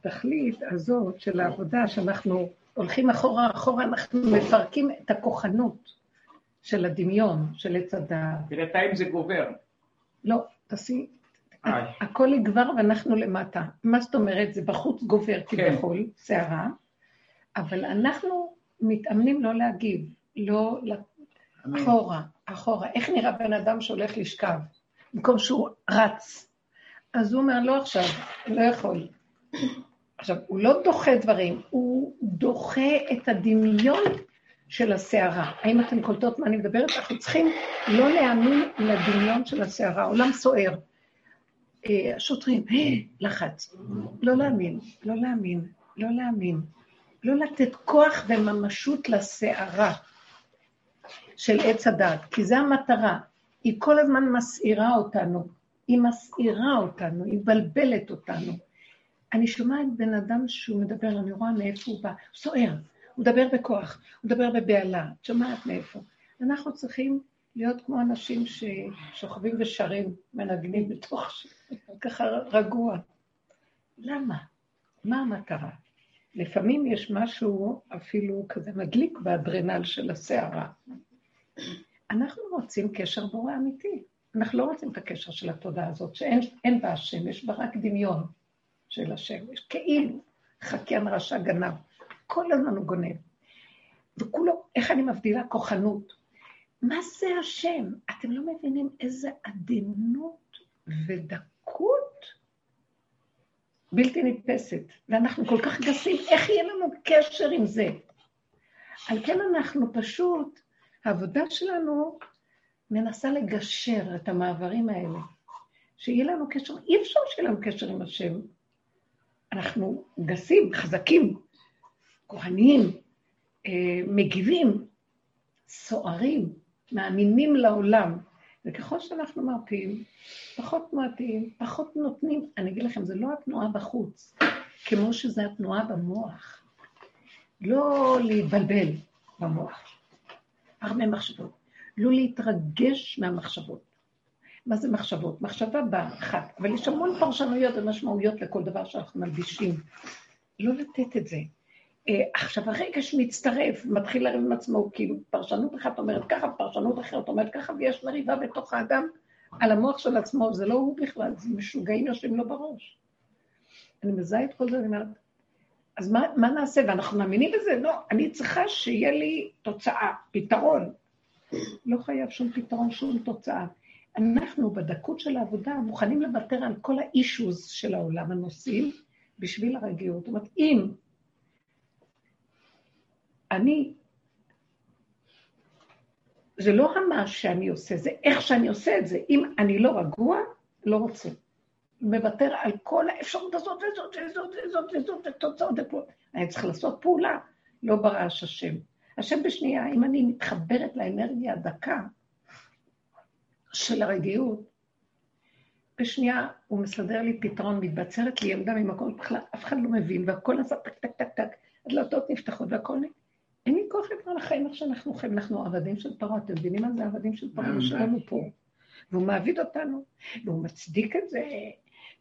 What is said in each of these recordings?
התכלית הזאת של העבודה, שאנחנו הולכים אחורה, אחורה, אנחנו מפרקים את הכוחנות של הדמיון, של עץ הדעת. בינתיים זה גובר. לא, תעשי, הכל יגבר ואנחנו למטה. מה זאת אומרת? זה בחוץ גובר כן. כביכול, סערה, אבל אנחנו מתאמנים לא להגיב, לא אחורה, אחורה. איך נראה בן אדם שהולך לשכב? במקום שהוא רץ. אז הוא אומר, לא עכשיו, לא יכול. עכשיו, הוא לא דוחה דברים, הוא דוחה את הדמיון של הסערה. האם אתן קולטות מה אני מדברת? אנחנו צריכים לא להאמין לדמיון של הסערה. עולם סוער. אה, השוטרים, אה, לחץ. לא להאמין, לא להאמין, לא להאמין. לא לתת כוח וממשות לסערה של עץ הדת, כי זו המטרה. היא כל הזמן מסעירה אותנו, היא מסעירה אותנו, היא מבלבלת אותנו. אני שומעת בן אדם שהוא מדבר, אני רואה מאיפה הוא בא, סוער, הוא מדבר בכוח, הוא מדבר בבהלה, את שומעת מאיפה. אנחנו צריכים להיות כמו אנשים ששוכבים ושרים, מנגנים בתוך, ככה רגוע. למה? מה המטרה? לפעמים יש משהו אפילו כזה מדליק באדרנל של הסערה. אנחנו רוצים קשר בורא אמיתי. אנחנו לא רוצים את הקשר של התודעה הזאת, שאין בה השם, יש בה רק דמיון של השם. יש כאילו חקיין רשע גנב. כל הזמן הוא גונב. וכולו, איך אני מבדילה כוחנות? מה זה השם? אתם לא מבינים איזה עדינות ודקות בלתי נתפסת, ואנחנו כל כך גסים, איך יהיה לנו קשר עם זה? על כן אנחנו פשוט, העבודה שלנו מנסה לגשר את המעברים האלה, שיהיה לנו קשר, אי אפשר שיהיה לנו קשר עם השם. אנחנו גסים, חזקים, כהניים, אה, מגיבים, סוערים, מאמינים לעולם. וככל שאנחנו מרפים, פחות מועטים, פחות נותנים. אני אגיד לכם, זה לא התנועה בחוץ, כמו שזה התנועה במוח. לא להתבלבל במוח. הרבה מחשבות. לא להתרגש מהמחשבות. מה זה מחשבות? מחשבה באה אחת, אבל יש המון פרשנויות ומשמעויות לכל דבר שאנחנו מלבישים. לא לתת את זה. אה, עכשיו, הרגש מצטרף, מתחיל לריב עם עצמו, כאילו פרשנות אחת אומרת ככה, פרשנות אחרת אומרת ככה, ויש מריבה בתוך האדם על המוח של עצמו, זה לא הוא בכלל, זה משוגעים יושבים לו בראש. אני מזהה את כל זה, אני אומרת, אז מה, מה נעשה? ואנחנו מאמינים בזה? לא, אני צריכה שיהיה לי תוצאה, פתרון. לא חייב שום פתרון, שום תוצאה. אנחנו בדקות של העבודה מוכנים לוותר על כל האישוז של העולם הנושאים בשביל הרגיעות. זאת אומרת, אם אני, זה לא המעש שאני עושה, זה איך שאני עושה את זה. אם אני לא רגוע, לא רוצה. מוותר על כל האפשרות הזאת וזאת וזאת וזאת וזאת ותוצאות ופה. אני צריך לעשות פעולה, לא ברעש השם. השם בשנייה, אם אני מתחברת לאנרגיה הדקה של הרגיעות, בשנייה הוא מסדר לי פתרון, מתבצרת לי עמדה ממקום בכלל, אף אחד לא מבין, והכל נעשה טק טק טק טק, הדלתות נפתחות והכל... אין לי כוח כבר לחיים איך שאנחנו חיים, אנחנו עבדים של פרעה, אתם מבינים מה זה עבדים של פרעה שלנו פה? והוא מעביד אותנו, והוא מצדיק את זה,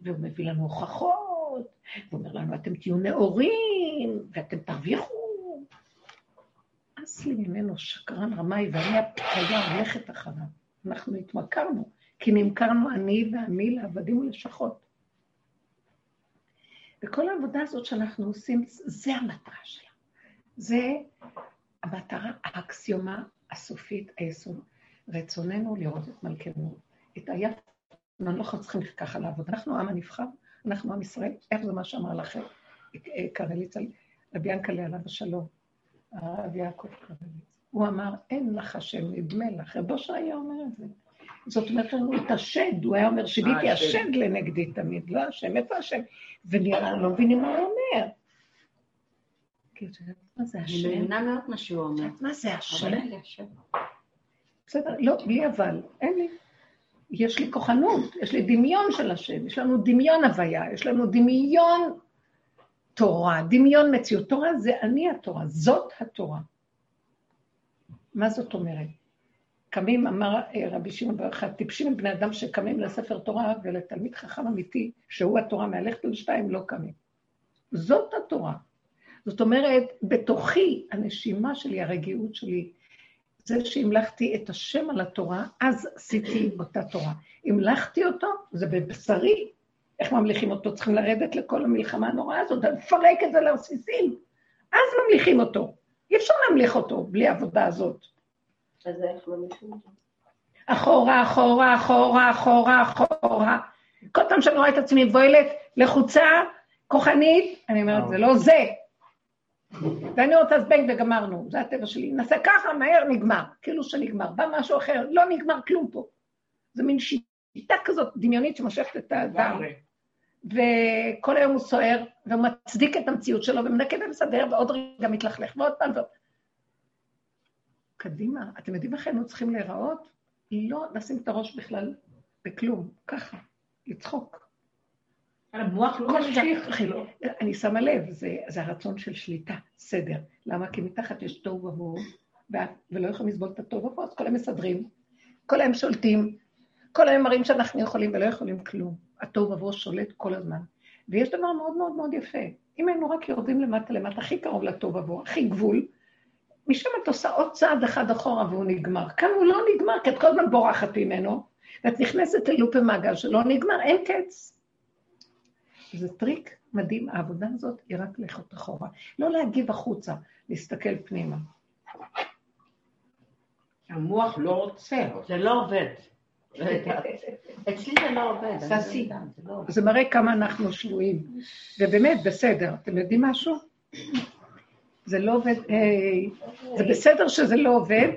והוא מביא לנו הוכחות, והוא אומר לנו, אתם תהיו נאורים, ואתם תרוויחו. אס לי ממנו שקרן רמאי, ואני הפתיה הולכת אחריו. אנחנו התמכרנו, כי נמכרנו אני ועמי לעבדים ולשכות. וכל העבודה הזאת שאנחנו עושים, זה המטרה שלה. זה המטרה, האקסיומה הסופית, היסוד. רצוננו לראות את מלכנו, את היפה. אנחנו לא צריכים ככה לעבוד. אנחנו העם הנבחר, אנחנו עם ישראל. איך זה מה שאמר לכם קרליץ, רבי ינקלה עליו השלום, הרב יעקב קרליץ. הוא אמר, אין לך השם, נדמה לך. רבו אושר היה אומר את זה. זאת אומרת, הוא התעשד, הוא היה אומר, שיביתי השד לנגדי תמיד, לא השם, איפה השם? ונראה, לא מבינים מה הוא אומר. מה זה השם? אני מבינה מאוד מה שהוא אומר. מה זה השם? בסדר, לא, בלי אבל, אין לי. יש לי כוחנות, יש לי דמיון של השם, יש לנו דמיון הוויה, יש לנו דמיון תורה, דמיון מציאות. תורה זה אני התורה, זאת התורה. מה זאת אומרת? קמים, אמר רבי שמעון בר יוחאי, טיפשים בני אדם שקמים לספר תורה ולתלמיד חכם אמיתי, שהוא התורה מהלכת על שתיים, לא קמים. זאת התורה. זאת אומרת, בתוכי, הנשימה שלי, הרגיעות שלי, זה שהמלכתי את השם על התורה, אז עשיתי אותה תורה. המלכתי אותו, זה בבשרי. איך ממליכים אותו? צריכים לרדת לכל המלחמה הנוראה הזאת, לפרק את זה לרסיסים. אז ממליכים אותו. אי אפשר להמליך אותו בלי העבודה הזאת. אז איך ממליכים אותו? אחורה, אחורה, אחורה, אחורה, אחורה. כל פעם שאני רואה את עצמי מבוהלת, לחוצה, כוחנית, אני אומרת, זה לא זה. ואני רוצה זבנג וגמרנו, זה הטבע שלי. נעשה ככה, מהר, נגמר. כאילו שנגמר. בא משהו אחר, לא נגמר כלום פה. זה מין שיטה כזאת דמיונית שמושכת את האדם. וכל היום הוא סוער, והוא מצדיק את המציאות שלו, ומנקה ומסדר, ועוד רגע מתלכלך, ועוד פעם ועוד. קדימה, אתם יודעים איך היינו צריכים להיראות? לא לשים את הראש בכלל בכלום, ככה, לצחוק. המוח לא ממשיך, אני שמה לב, זה, זה הרצון של שליטה, סדר. למה? כי מתחת יש תוהו ובוהו, ולא יכולים לסבול את התוהו ובוהו, אז כל הם מסדרים, כל הם שולטים, כל היום מראים שאנחנו יכולים ולא יכולים כלום. התוהו ובוהו שולט כל הזמן. ויש דבר מאוד מאוד מאוד יפה. אם היינו רק יורדים למטה למטה, הכי קרוב לתוהו ובוהו, הכי גבול, משם את עושה עוד צעד אחד אחורה והוא נגמר. כאן הוא לא נגמר, כי את כל הזמן בורחת ממנו, ואת נכנסת ללופי מעגל שלא נגמר, אין קץ. זה טריק מדהים, העבודה הזאת היא רק לכת אחורה. לא להגיב החוצה, להסתכל פנימה. המוח לא רוצה. זה לא עובד. אצלי זה לא עובד. לא זה מראה כמה אנחנו שבויים. ובאמת, בסדר. אתם יודעים משהו? זה לא עובד, זה בסדר שזה לא עובד,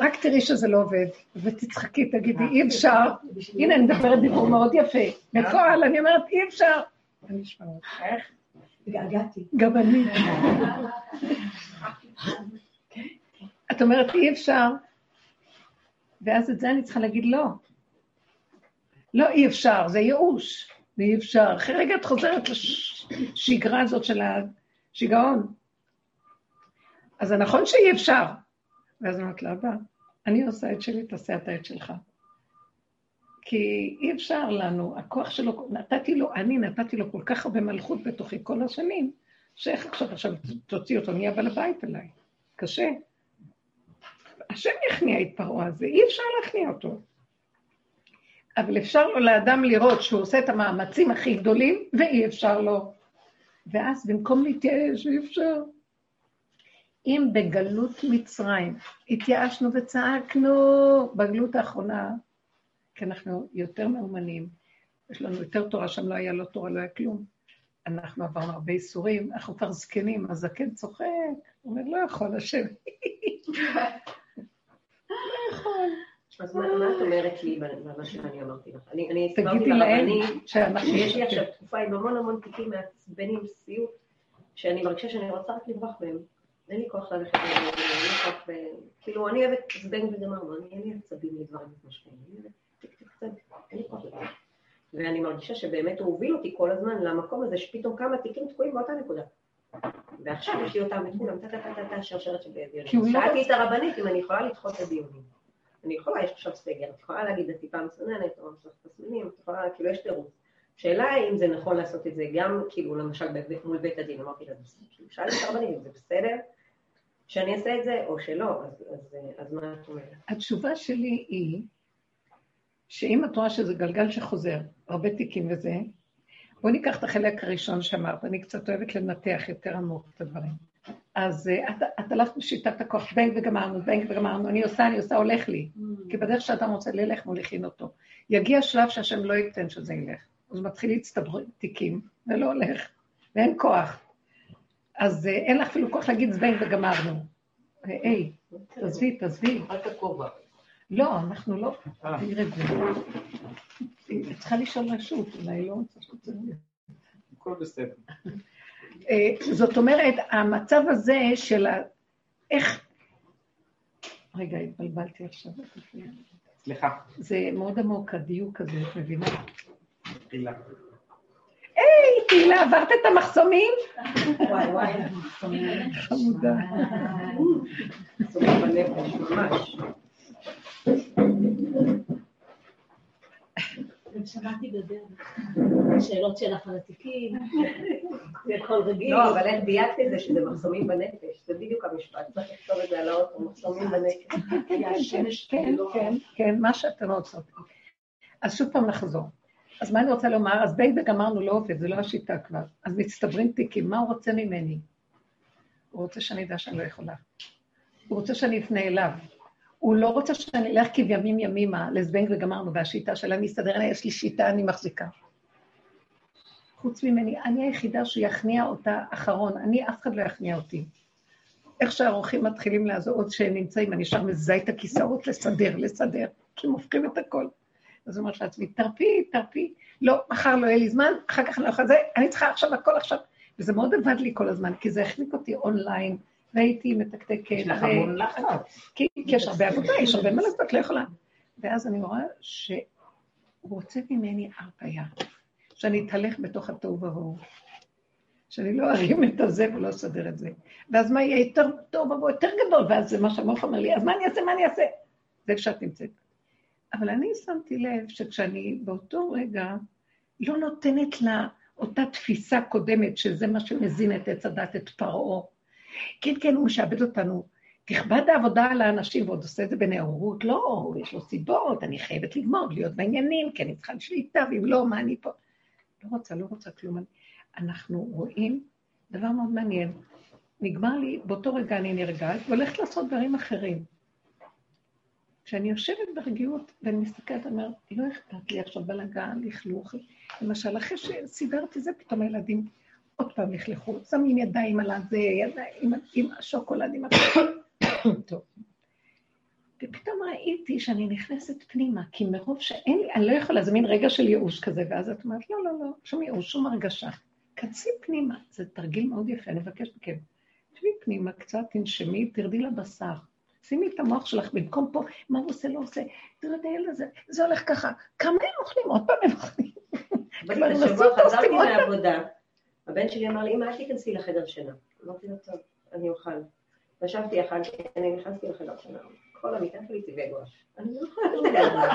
רק תראי שזה לא עובד, ותצחקי, תגידי, אי אפשר. הנה, אני מדברת דיבור מאוד יפה. בפועל, אני אומרת, אי אפשר. אני אשמע אותך. איך? התגעגעתי. גם אני. את אומרת, אי אפשר, ואז את זה אני צריכה להגיד לא. לא אי אפשר, זה ייאוש, ואי אפשר. אחרי רגע את חוזרת לשגרה הזאת של השיגעון. אז זה נכון שאי אפשר. ואז אני אומרת לאבא, אני עושה את שלי, תעשה את שלך. כי אי אפשר לנו, הכוח שלו, נתתי לו, אני נתתי לו כל כך הרבה מלכות בתוכי כל השנים, שאיך עכשיו, עכשיו תוציא אותו, נהיה בעל הבית אליי. קשה. השם יכניע את פרעה הזה, אי אפשר להכניע אותו. אבל אפשר לו לאדם לראות שהוא עושה את המאמצים הכי גדולים, ואי אפשר לו. ואז במקום להתייאש, אי אפשר. אם בגלות מצרים התייאשנו וצעקנו, בגלות האחרונה, כי אנחנו יותר מאומנים, יש לנו יותר תורה, שם לא היה לא תורה, לא היה כלום. אנחנו עברנו הרבה איסורים, אנחנו כבר זקנים, הזקן צוחק, הוא אומר, לא יכול, השם. לא יכול. אז מה את אומרת לי במה שאני אמרתי לך? אני תגידי להם שאנחנו... יש לי עכשיו תקופה עם המון המון תיקים מעצבנים, סיוט, שאני מרגישה שאני רוצה רק לברוח מהם. אין לי כוח ללכת אין לי כוח ב... כאילו, אני אוהבת זבנג וגמרנו, אני אין לי עצבים לדברים מתמשכים. אין לי כוח לזה. ואני מרגישה שבאמת הוא הוביל אותי כל הזמן למקום הזה, שפתאום כמה תיקים תקועים באותה נקודה. ועכשיו יש לי אותם את כולם, טה-טה-טה-טה, שרשרת של דיונים. שאלתי את הרבנית אם אני יכולה לדחות את הדיונים. אני יכולה, יש עכשיו סגר, את יכולה להגיד, את טיפה מסננת, או יש לך תסמינים, את יכולה, כאילו, יש תירוץ. שאלה אם זה נכון לעשות את זה גם, כאילו, למשל, מול בית הדין, אמרתי לה, כאילו, שאלתי את הרבנים, זה בסדר שאני אעשה את זה, או שלא, אז, אז, אז מה את אומרת? התשובה שלי היא, שאם את רואה שזה גלגל שחוזר, הרבה תיקים וזה, בואי ניקח את החלק הראשון שאמרת, אני קצת אוהבת לנתח יותר עמוק את הדברים. אז את, את הלכת בשיטת הכוח, בנג וגמרנו, בנג וגמרנו, אני עושה, אני עושה, הולך לי. Mm. כי בדרך שאתה רוצה ללך, מוליכין אותו. יגיע שלב שהשם לא ייתן שזה ילך. אז מתחיל להצטבר תיקים, ולא הולך, ואין כוח. אז אה, אין לך אפילו כוח להגיד זבנג וגמרנו. היי, תעזבי, תעזבי. אל תקור בה. לא, אנחנו לא... אה. תראה את זה. צריכה לשאול רשות, אולי לא הכל בסדר. אה, זאת אומרת, המצב הזה של ה... איך... רגע, התבלבלתי עכשיו. סליחה. זה מאוד עמוק, הדיוק הזה, את מבינה? תהילה. היי, תהילה, עברת את המחסומים? וואי וואי, חמודה. גם שמעתי בדרך. שאלות שלך על התיקים, זה הכל רגיל. לא, אבל איך דייקתי את זה שזה מחסומים בנפש, זה בדיוק המשפט, צריך לכתוב את זה על האוטו, מחסומים בנפש. כן, כן, כן, מה שאתם רוצות. אז שוב פעם נחזור. אז מה אני רוצה לומר? אז בין וגמרנו לא עובד, זה לא השיטה כבר. אז מצטברים תיקים, מה הוא רוצה ממני? הוא רוצה שאני אדע שאני לא יכולה. הוא רוצה שאני אפנה אליו. הוא לא רוצה שאני אלך כבימים ימימה לזבנג וגמרנו, והשיטה של אני אסתדר, אני, יש לי שיטה, אני מחזיקה. חוץ ממני, אני היחידה שיכניע אותה אחרון, אני, אף אחד לא יכניע אותי. איך שהאורחים מתחילים לעזור, עוד שהם נמצאים, אני ישר מזהה את הכיסאות לסדר, לסדר, כי הם הופכים את הכל. אז הוא אומר לעצמי, תרפי, תרפי, לא, מחר לא יהיה לי זמן, אחר כך אני לא יכולה, אני צריכה עכשיו הכל עכשיו. וזה מאוד עבד לי כל הזמן, כי זה החליק אותי אונליין, והייתי מתקתקת. יש לך המון לחץ. כי יש הרבה עבודה, יש הרבה מה לעשות, לא יכולה. ואז אני רואה שהוא רוצה ממני הרפאיה, שאני אתהלך בתוך התוהו ובוהו, שאני לא ארים את הזה ולא אסדר את זה. ואז מה יהיה יותר טוב ובוהו, יותר גדול, ואז זה מה שהמוח אומר לי, אז מה אני אעשה, מה אני אעשה? זה איפה שאת נמצאת. אבל אני שמתי לב שכשאני באותו רגע לא נותנת לה אותה תפיסה קודמת, שזה מה שמזין את עץ הדת, את פרעה. כן, כן, הוא משעבד אותנו. תכבד העבודה על האנשים, ועוד עושה את זה בנאורות, לא, יש לו סיבות, אני חייבת לגמור, להיות בעניינים, כי אני צריכה שליטה, ואם לא, מה אני פה? לא רוצה, לא רוצה כלום. אנחנו רואים דבר מאוד מעניין. נגמר לי, באותו רגע אני נרגעת, והולכת לעשות דברים אחרים. כשאני יושבת ברגיעות ואני מסתכלת, אני אומרת, לא אכפת לי עכשיו בלאגן, לכלוך. למשל, אחרי שסידרתי זה, פתאום הילדים עוד פעם לכלכו, שמים ידיים על הזה, ידיים עם השוקולד, עם הכל. טוב. ופתאום ראיתי שאני נכנסת פנימה, כי מרוב שאין לי, אני לא יכולה, זה מין רגע של ייאוש כזה, ואז את אומרת, לא, לא, לא, שום ייאוש, שום הרגשה. כנסי פנימה, זה תרגיל מאוד יפה, אני מבקש מכם. תשבי פנימה קצת, תנשמי, תרדי לבשר. שימי את המוח שלך במקום פה, מה הוא עושה, לא עושה, תראה, זה, זה הולך ככה. כמה הם אוכלים? עוד פעם הם אוכלים. כבר נסו חזרתי מהעבודה, הבן שלי אמר לי, אמא, אל תיכנסי לחדר שינה. אמרתי לו, טוב, אני אוכל. ישבתי אכלתי, אני נכנסתי לחדר שינה. כל המיטה שלי צבעי גואש. אני לא יכולה.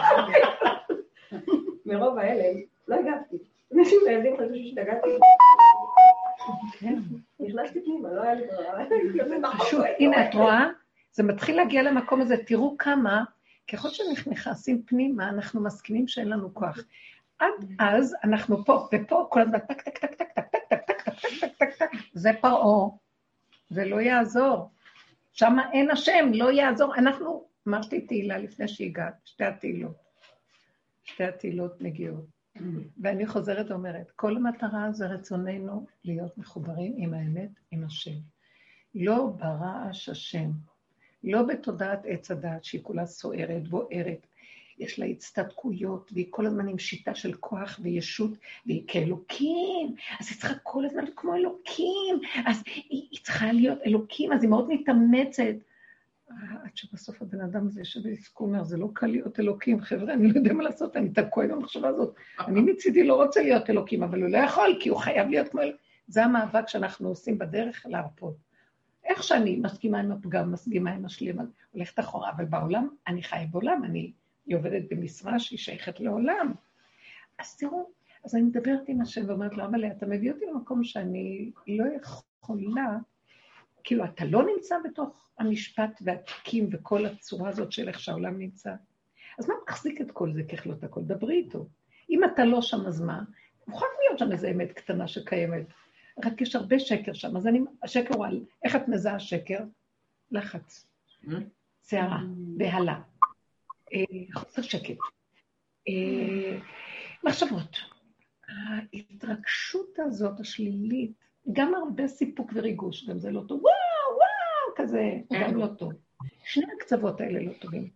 מרוב ההלם, לא הגבתי. אנשים מהילדים חשבו שהשתגעתי. נכנסתי פנימה, לא היה לי ברירה. הנה, את רואה? זה מתחיל להגיע למקום הזה, תראו כמה, ככל שאנחנו נכנסים פנימה, אנחנו מסכימים שאין לנו כוח. עד אז אנחנו פה, ופה כל הזמן טק, טק, טק, טק, טק, טק, טק, טק, טק, זה פרעה, זה לא יעזור. שם אין השם, לא יעזור. אנחנו, אמרתי תהילה לפני שהגעת, שתי התהילות. שתי התהילות מגיעות. ואני חוזרת ואומרת, כל המטרה זה רצוננו להיות מחוברים עם האמת, עם השם. לא ברעש השם, לא בתודעת עץ הדעת שהיא כולה סוערת, בוערת, יש לה הצטדקויות, והיא כל הזמן עם שיטה של כוח וישות, והיא כאלוקים, אז היא צריכה כל הזמן להיות כמו אלוקים, אז היא, היא צריכה להיות אלוקים, אז היא מאוד מתאמצת. עד שבסוף הבן אדם הזה יושב אומר, זה לא קל להיות אלוקים, חבר'ה, אני לא יודע מה לעשות, אני תקוע עם המחשבה הזאת. אני מצידי לא רוצה להיות אלוקים, אבל הוא לא יכול, כי הוא חייב להיות כמו. זה המאבק שאנחנו עושים בדרך להרפות. איך שאני מסכימה עם הפגם, מסכימה עם השלימה, הולכת אחורה, אבל בעולם, אני חיה בעולם, אני, היא עובדת במשרה שהיא שייכת לעולם. אז תראו, אז אני מדברת עם השם ואומרת לו, אבל אתה מביא אותי למקום שאני לא יכולה, כאילו, אתה לא נמצא בתוך המשפט והתיקים וכל הצורה הזאת של איך שהעולם נמצא. אז מה מחזיק את כל זה ככלות הכל? דברי איתו. אם אתה לא שם, אז מה? מוכרח להיות שם איזו אמת קטנה שקיימת. רק יש הרבה שקר שם. אז אני, השקר הוא על, איך את מזהה שקר? לחץ, שערה, בהלה, חוסר שקט, אה, מחשבות. ההתרגשות הזאת, השלילית, גם הרבה סיפוק וריגוש, גם זה לא טוב, וואו, וואו, כזה, גם לא טוב. שני הקצוות האלה לא טובים.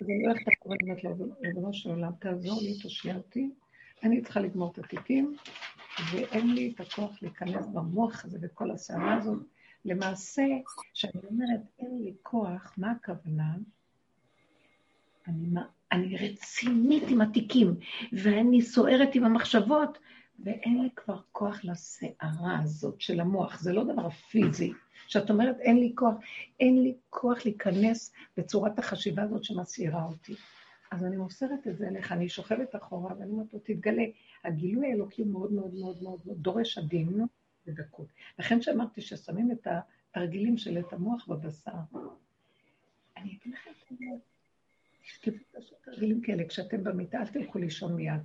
אז אני הולכת לקרוא באמת לבנו של עולם, תעזור לי, תושיע אותי, אני צריכה לגמור את התיקים, ואין לי את הכוח להיכנס במוח הזה וכל הסערה הזאת. למעשה, כשאני אומרת אין לי כוח, מה הכוונה? אני, אני רצינית עם התיקים, ואני סוערת עם המחשבות, ואין לי כבר כוח לסערה הזאת של המוח. זה לא דבר פיזי. כשאת אומרת אין לי כוח, אין לי כוח להיכנס בצורת החשיבה הזאת שמסעירה אותי. אז אני מוסרת את זה אליך, אני שוכבת אחורה, ואני אומרת לו, תתגלה. הגילוי האלוקי מאוד מאוד מאוד מאוד דורש עדין ודקות. לכן שאמרתי ששמים את התרגילים של את המוח בבשר. אני אגיד לכם, תשכבו לעשות תרגילים כאלה, כשאתם במיטה, אל תלכו לישון מיד.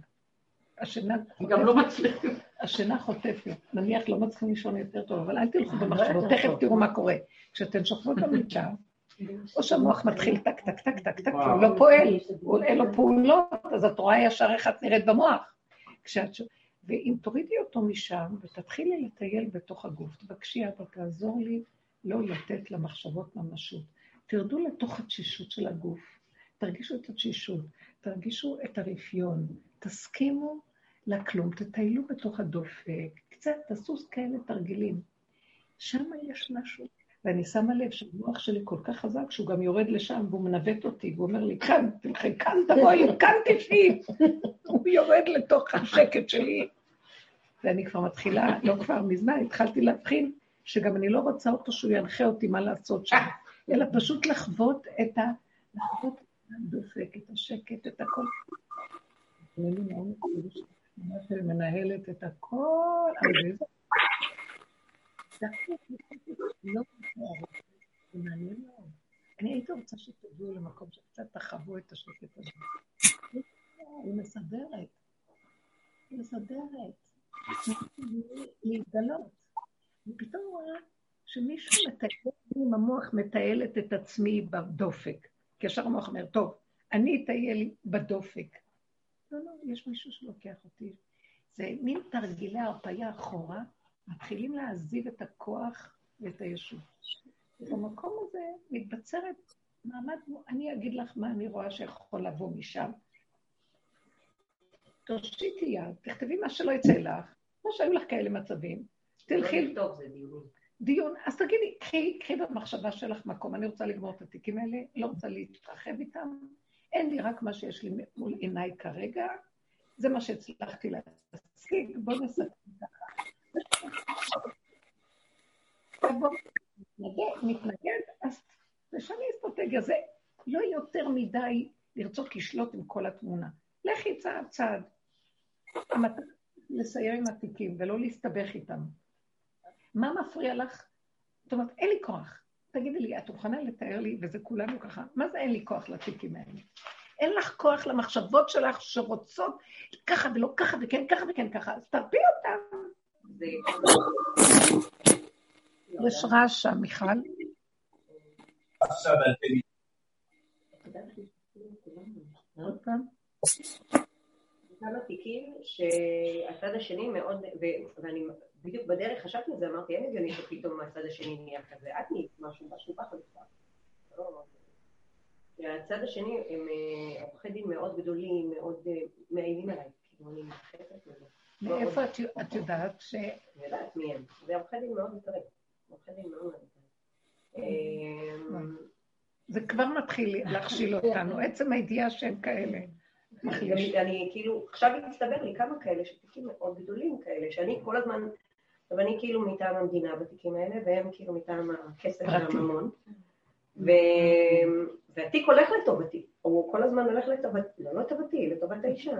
השינה גם לא מצליחים. השינה חוטפת. נניח לא מצליחים לישון יותר טוב, אבל אל תלכו במחשבות, תכף תראו מה קורה. כשאתן שוכבות במיטה, או שהמוח מתחיל טק, טק, טק, טק, טק, הוא לא פועל, אין לו פעולות, אז את רואה ישר איך את נראית במוח. ואם תורידי אותו משם ותתחילי לטייל בתוך הגוף, תבקשי, אבא, תעזור לי לא לתת למחשבות ממשות. תרדו לתוך התשישות של הגוף, תרגישו את התשישות, תרגישו את הרפיון, תסכימו לכלום, תטיילו בתוך הדופק, קצת תעשו כאלה תרגילים. שם יש משהו. ואני שמה לב שהמוח שלי כל כך חזק, שהוא גם יורד לשם והוא מנווט אותי, והוא אומר לי, כאן, תלכי, כאן תבואי, כאן תשבי. הוא יורד לתוך השקט שלי. ואני כבר מתחילה, לא כבר מזמן, התחלתי להבחין שגם אני לא רוצה אותו שהוא ינחה אותי מה לעשות שם, אלא פשוט לחוות את ה... לחוות את הדופק, את השקט, את הכל. אני מנהלת את הכל, אני הייתי רוצה שתגיעו למקום שקצת תחוו את השקט הזה. היא מסדרת. היא מסדרת. להתגלות. ופתאום רואה שמישהו מטייל, עם המוח מטיילת את עצמי בדופק. כי ישר המוח אומר, טוב, אני אטייל בדופק. לא, לא, יש מישהו שלוקח אותי. זה מין תרגילי הרפאיה אחורה, מתחילים להעזיב את הכוח ואת הישות. ובמקום הזה מתבצרת מעמד, אני אגיד לך מה אני רואה שיכול לבוא משם. תושיטי יד, תכתבי מה שלא יצא לך, כמו שהיו לך כאלה מצבים. תלכי... לא טוב, זה דיון. דיון, אז תגידי, קחי, קחי במחשבה שלך מקום, אני רוצה לגמור את התיקים האלה, לא רוצה להתרחב איתם, אין לי רק מה שיש לי מול עיניי כרגע, זה מה שהצלחתי להשיג, בואו נסתכל ככה. מתנגד, אז תשני אסטרטגיה, זה לא יותר מדי לרצות לשלוט עם כל התמונה. לכי צעד צעד. המטרה לסיים עם התיקים ולא להסתבך איתם. מה מפריע לך? זאת אומרת, אין לי כוח. תגידי לי, את מוכנה לתאר לי, וזה כולנו ככה, מה זה אין לי כוח לתיקים האלה? אין לך כוח למחשבות שלך שרוצות ככה ולא ככה וכן ככה וכן ככה, אז תרפי אותם. יש רעש שם, מיכל. עכשיו על. עוד פעם. כמה תיקים שהצד השני מאוד, ואני בדיוק בדרך חשבתי על זה, אמרתי, אין הגיוני שפתאום הצד השני נהיה כזה, את נהיית משהו, משהו ככה בכלל. הצד השני הם אה, עורכי דין מאוד גדולים, מאוד אה, מאיימים עליי, כאילו אני מתחילת מזה. מאיפה את יודעת ש... אני יודעת מי הם. זה עורכי דין מאוד יקרים. עורכי דין מאוד יקרים. אמ, זה כבר מתחיל להכשיל אותנו, עצם הידיעה שהם כאלה. אני כאילו, עכשיו הצטבר לי כמה כאלה, שתיקים מאוד גדולים כאלה, שאני כל הזמן, ואני כאילו מטעם המדינה בתיקים האלה, והם כאילו מטעם הכסף והממון. והתיק הולך לטובתי, הוא כל הזמן הולך לטובתי, לא לטובתי, לטובת האישה.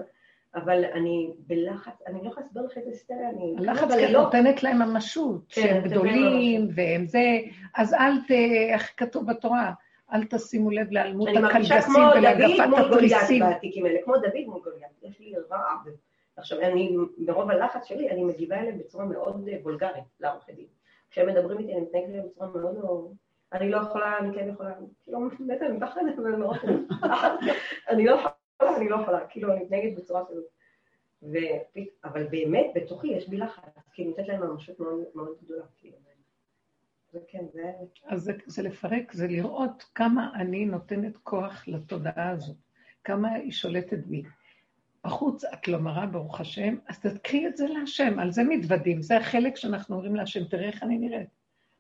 אבל אני בלחץ, אני לא יכולה להסביר לך איזה היסטריה, אני... הלחץ כי נותנת להם ממשות, כן, שהם גדולים, והם זה, אז אל ת... איך כתוב בתורה? אל תשימו לב להיעלמות הקלגסים ולהגפת התריסים. כמו דוד מול גוליית יש לי רעב. עכשיו, אני, ברוב הלחץ שלי, אני מגיבה אליהם בצורה מאוד וולגרית, לעורכי דין. כשהם מדברים איתי, אני מתנהגת להם בצורה מאוד לא... אני לא יכולה, אני כן יכולה, כאילו, מתה, אני מפחדת, אבל מאוד... אני לא יכולה, אני לא יכולה, כאילו, אני מתנהגת בצורה כזאת. אבל באמת, בתוכי יש בי לחץ, כאילו, נותנת להם ממשות מאוד מאוד גדולה, כאילו. זה... אז זה, זה לפרק, זה לראות כמה אני נותנת כוח לתודעה הזאת, כמה היא שולטת בי. בחוץ את לא מראה, ברוך השם, אז תקחי את זה להשם, על זה מתוודים, זה החלק שאנחנו אומרים להשם, תראה איך אני נראית.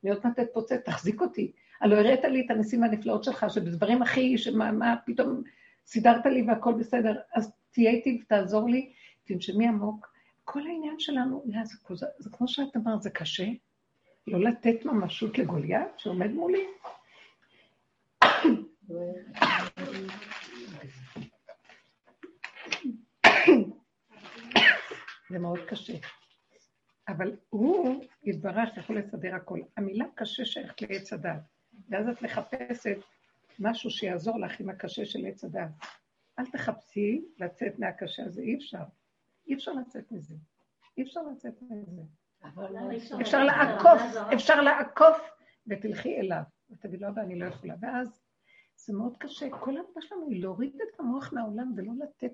להיות נתת פוצץ, תחזיק אותי. הלוא הראת לי את הניסים הנפלאות שלך, שבדברים הכי, שמה, מה, פתאום סידרת לי והכל בסדר, אז תהיה איתי ותעזור לי, תנשמי עמוק. כל העניין שלנו, זה, זה כמו שאת אמרת, זה קשה, לא לתת ממשות לגוליית שעומד מולי? זה מאוד קשה. אבל הוא יתברך יכול לסדר הכל. המילה קשה שייכת לעץ הדת, ואז את מחפשת משהו שיעזור לך עם הקשה של עץ הדת. אל תחפשי לצאת מהקשה הזה, אי אפשר. אי אפשר לצאת מזה. אי אפשר לצאת מזה. אפשר לעקוף, אפשר לעקוף, ותלכי אליו. ותגיד לו, אני לא יכולה. ואז זה מאוד קשה. כל העבודה שלנו היא להוריד את המוח מהעולם ולא לתת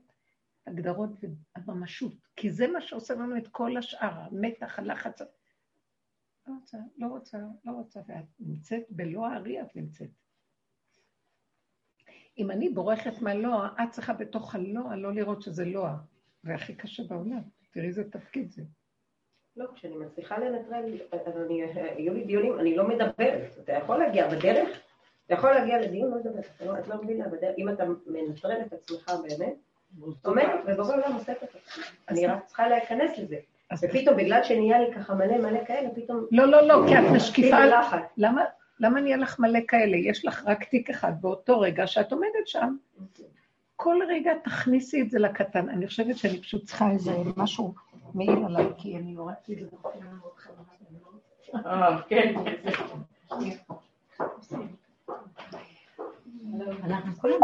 הגדרות וממשות. כי זה מה שעושה לנו את כל השאר, המתח, הלחץ. לא רוצה, לא רוצה, לא רוצה, ואת נמצאת בלא הארי, את נמצאת. אם אני בורחת מהלוע, את צריכה בתוך הלוע לא לראות שזה לוע. זה הכי קשה בעולם. תראי איזה תפקיד זה. לא, כשאני מצליחה לנטרל, אני, היו לי דיונים, אני לא מדברת. אתה יכול להגיע בדרך, אתה יכול להגיע לדיון, לא לדבר, לא, את לא מבינה, אם אתה מנטרל את עצמך באמת, עומדת ובכל זאת אוספת אותך. אני רק צריכה להיכנס לזה. ופתאום, בגלל שנהיה לי ככה מלא מלא כאלה, פתאום... לא, לא, לא, כי את משקיפה... למה? למה נהיה לך מלא כאלה? יש לך רק תיק אחד באותו רגע שאת עומדת שם. כל רגע תכניסי את זה לקטן. אני חושבת שאני פשוט צריכה איזה משהו מעיל עליי, כי אני הורדתי את זה אה, כן. אנחנו כולם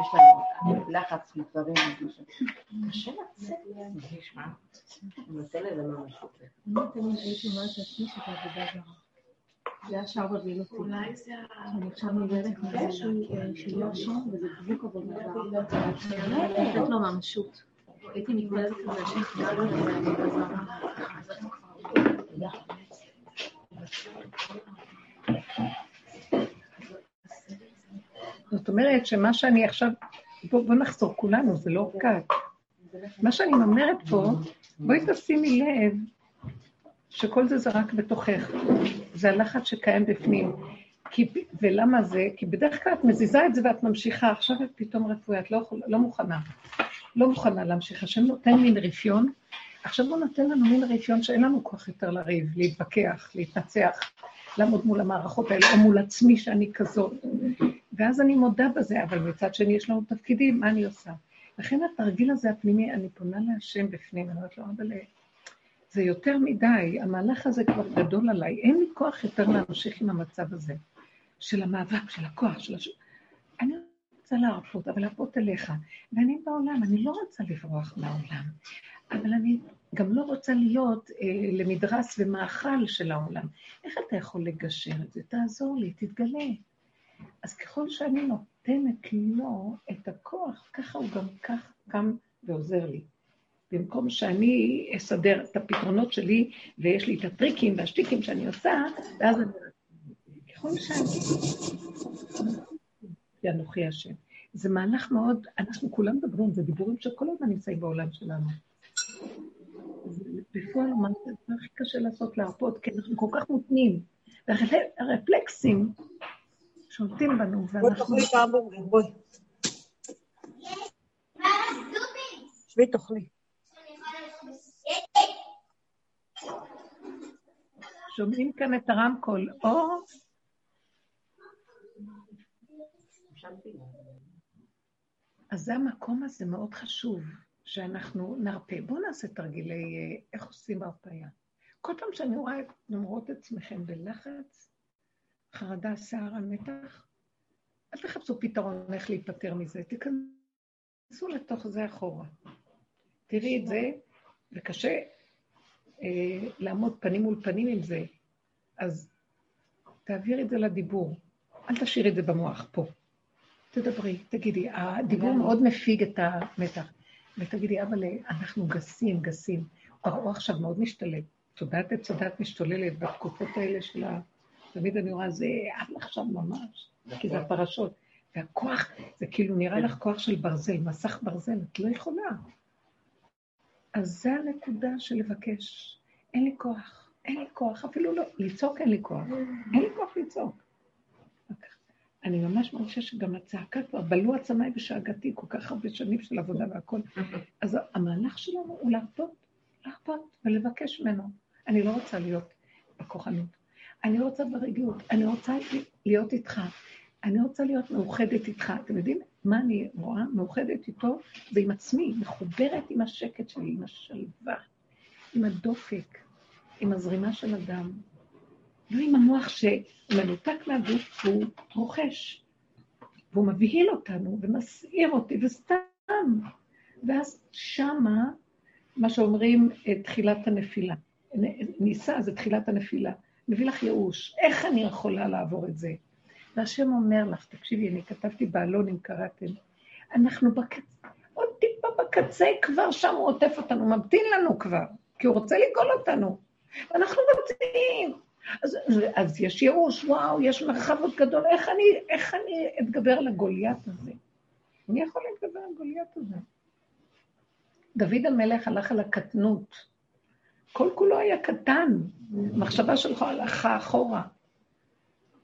יש לנו לחץ מדברים, קשה לצאת מזה. נותן לזה ממש. אני תמיד הייתי אומרת לעצמי שאת עבודה זרה. זה היה שער מבהיל אותי. אולי זה אני עכשיו נגרמת מזה שהיא לא שם, וזה דבוק עבודה זרה. לתת לו ממשות. הייתי מתפללת על זה שכדאי לו לעבודה זרה. זאת אומרת שמה שאני עכשיו, בוא, בוא נחזור כולנו, זה לא קל. מה שאני אומרת פה, בואי תשימי לב שכל זה זה רק בתוכך. זה הלחץ שקיים בפנים. כי, ולמה זה? כי בדרך כלל את מזיזה את זה ואת ממשיכה, עכשיו את פתאום רפואי, את לא, לא מוכנה. לא מוכנה להמשיך. השם נותן מין רפיון, עכשיו הוא נותן לנו מין רפיון שאין לנו כוח יותר לריב, להתווכח, להתנצח, לעמוד מול המערכות האלה, או מול עצמי שאני כזאת. ואז אני מודה בזה, אבל מצד שני יש לנו תפקידים, מה אני עושה? לכן התרגיל הזה הפנימי, אני פונה להשם בפנים, אני אומרת לו, אבל זה יותר מדי, המהלך הזה כבר גדול עליי, אין לי כוח יותר להמשיך עם המצב הזה, של המאבק, של הכוח, של הש... אני רוצה להרפות, אבל להרפות אליך. ואני בעולם, אני לא רוצה לברוח מהעולם, אבל אני גם לא רוצה להיות אה, למדרס ומאכל של העולם. איך אתה יכול לגשר את זה? תעזור לי, תתגלה. אז ככל שאני נותנת לו את הכוח, ככה הוא גם כך קם ועוזר לי. במקום שאני אסדר את הפתרונות שלי, ויש לי את הטריקים והשטיקים שאני עושה, ואז אני... ככל שאני... אנוכי השם. זה מהלך מאוד, אנחנו כולם מדברים, זה דיבורים שכל הזמן נמצאים בעולם שלנו. בפועל זה הכי קשה לעשות להרפות, כי אנחנו כל כך מותנים. והרפלקסים שולטים בנו, ואנחנו... בואי תאכלי את ההמבורגר, בואי. שבי תאכלי. שומעים כאן את הרמקול, או... אז זה המקום הזה מאוד חשוב, שאנחנו נרפה. בואו נעשה תרגילי איך עושים הרפאיה. כל פעם שאני רואה את נאמרות עצמכם בלחץ, חרדה, שערה, מתח, אל תחפשו פתרון איך להיפטר מזה, תיכנסו לתוך זה אחורה. תראי את זה, וקשה אה, לעמוד פנים מול פנים עם זה, אז תעבירי את זה לדיבור. אל תשאירי את זה במוח, פה. תדברי, תגידי, הדיבור מאוד מפיג את המתח. ותגידי, אבל אנחנו גסים, גסים. פרעה עכשיו מאוד משתלט. תודעת עץ הדת משתוללת בתקופות האלה של ה... תמיד אני רואה, זה עד עכשיו ממש, כי זה הפרשות. והכוח, זה כאילו נראה לך כוח של ברזל, מסך ברזל, את לא יכולה. אז זה הנקודה של לבקש. אין לי כוח, אין לי כוח, אפילו לא, לצעוק אין לי כוח. אין לי כוח לצעוק. אני ממש מרגישה שגם הצעקה כבר בלו עצמיי ושאגתי כל כך הרבה שנים של עבודה והכול. אז המהלך שלנו הוא להרפות, להרפות ולבקש ממנו. אני לא רוצה להיות בכוחנות. אני רוצה ברגיעות, אני רוצה להיות איתך. אני רוצה להיות מאוחדת איתך. אתם יודעים מה אני רואה? מאוחדת איתו זה עם עצמי, מחוברת עם השקט שלי, עם השלווה, עם הדופק, עם הזרימה של הדם, לא עם המוח שמנותק מהגוף והוא רוכש, והוא מבהיל אותנו ומסעיר אותי, וסתם. ואז שמה, מה שאומרים, אה, תחילת הנפילה. ניסה זה תחילת הנפילה. מביא לך ייאוש, איך אני יכולה לעבור את זה? והשם אומר לך, תקשיבי, אני כתבתי בעלון אם קראתם, אנחנו בקצה, עוד טיפה בקצה כבר, שם הוא עוטף אותנו, ממתין לנו כבר, כי הוא רוצה לגאול אותנו. ואנחנו רוצים. אז, אז יש ייאוש, וואו, יש מרחב עוד גדול, איך אני, איך אני אתגבר על הגוליית הזה? מי יכול להתגבר על הגוליית הזה? דוד המלך הלך על הקטנות. כל כולו היה קטן, מחשבה שלך הלכה אחורה.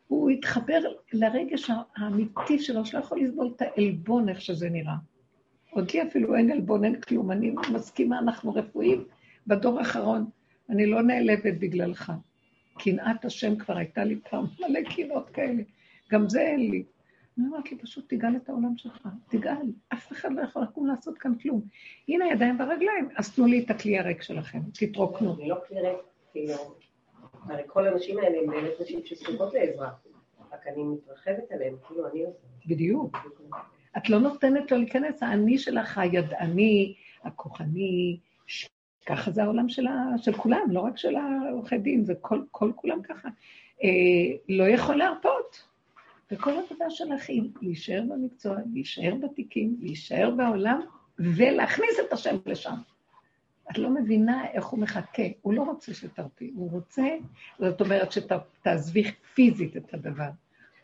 הוא התחבר לרגש האמיתי שלו, שלא יכול לסבול את העלבון, איך שזה נראה. עוד לי אפילו אין עלבון, אין כלום, אני מסכימה, אנחנו רפואיים. בדור האחרון, אני לא נעלבת בגללך. קנאת השם כבר הייתה לי פעם מלא קנאות כאלה. גם זה אין לי. אני אומרת לי, פשוט תגאל את העולם שלך, תגאל. אף אחד לא יכול לקום לעשות כאן כלום. הנה הידיים והרגליים, אז תנו לי את הכלי הריק שלכם, תתרוקנו. אני לא כלי ריק, כאילו, הרי כל הנשים האלה הן באמת נשים שזקוקות לעזרה. רק אני מתרחבת עליהן, כאילו אני עושה. בדיוק. את לא נותנת לו להיכנס, האני שלך, הידעני, הכוחני, ככה זה העולם של, ה, של כולם, לא רק של העורכי דין, זה כל, כל כולם ככה. אה, לא יכול להרפות. וכל העבודה שלך היא להישאר במקצוע, להישאר בתיקים, להישאר בעולם, ולהכניס את השם לשם. את לא מבינה איך הוא מחכה. הוא לא רוצה שתרפי, הוא רוצה, זאת אומרת שתעזבי פיזית את הדבר.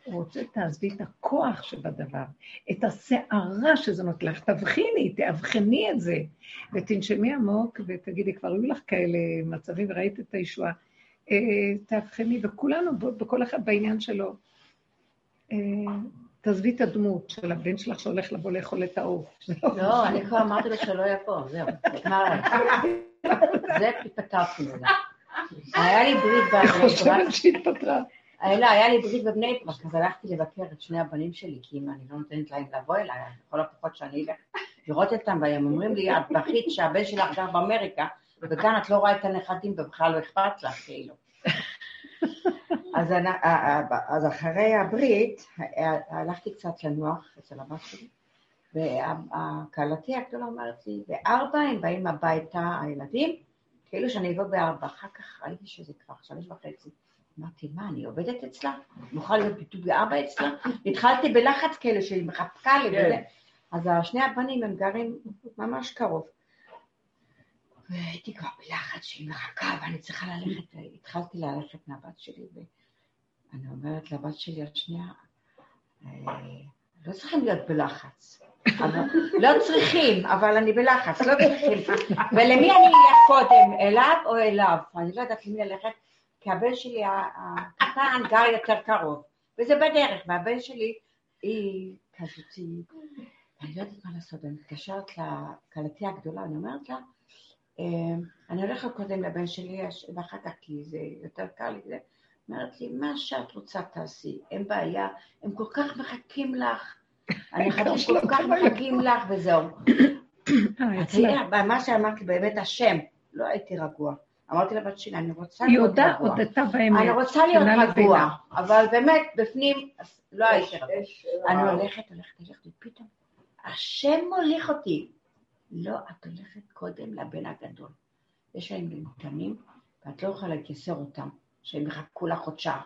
הוא רוצה שתעזבי את הכוח שבדבר, את הסערה שזה נותן לך. תבחיני, תאבחני את זה, ותנשמי עמוק ותגידי, כבר היו לך כאלה מצבים וראית את הישועה. אה, תאבחני, וכולנו, בכל אחד בעניין שלו. אה, תעזבי את הדמות של הבן שלך שהולך לבוא לאכול את העוף. לא, אני כבר אמרתי לו שלא פה, זהו, זה פתרתי מזה. היה לי ברית היא חושבת שהתפטרה. לא, היה לי ברית בבני ברק, אז הלכתי לבקר את שני הבנים שלי, כי אם אני לא נותנת להם לבוא אליי, לכל הפחות שאני אלך לראות אותם, והם אומרים לי, את בכית שהבן שלך גר באמריקה, וכאן את לא רואה את הנכדים ובכלל לא אכפת לך, כאילו. אז, אני, אז אחרי הברית הלכתי קצת לנוח אצל הבת שלי, וכלתי הגדולה אומרת לי, בארבע הם באים הביתה הילדים, כאילו שאני אבוא בארבע, אחר כך ראיתי שזה כבר שלוש וחצי. אמרתי, מה, אני עובדת אצלה? נוכל להיות בדיוק בארבע אצלה? התחלתי בלחץ כאלה שהיא מחפקה לי וזה. אז שני הבנים הם גרים ממש קרוב. והייתי כבר בלחץ שהיא מחכה ואני צריכה ללכת, התחלתי ללכת מהבת שלי ואני אומרת לבת שלי השנייה, לא צריכים להיות בלחץ. לא צריכים, אבל אני בלחץ, לא צריכים. ולמי אני אלך קודם, אליו או אליו? אני לא יודעת למי ללכת, כי הבן שלי הקטן גר יותר קרוב, וזה בדרך, והבן שלי היא כזאת, אני לא יודעת מה לעשות, אני מתקשרת לכלתי הגדולה, אני אומרת לה, אמ, אני הולכת קודם לבן שלי, ואחר כך כי זה יותר קל לי, זה, אומרת לי, מה שאת רוצה תעשי, אין בעיה, הם כל כך מחכים לך, אני חושבת שכל כך מחכים לך וזהו. אה, מה שאמרת לי, באמת השם, לא הייתי רגוע. אמרתי לבת שלי, אני רוצה להיות רגוע. היא הודתה באמת. אני רוצה להיות רגוע, אבל באמת, בפנים, לא הייתי רגוע. אני הולכת, הולכת, הולכת, ופתאום, השם מוליך אותי. לא, את הולכת קודם לבן הגדול. יש להם מותנים, ואת לא יכולה להתייסר אותם, שהם יחכו לך חודשיים.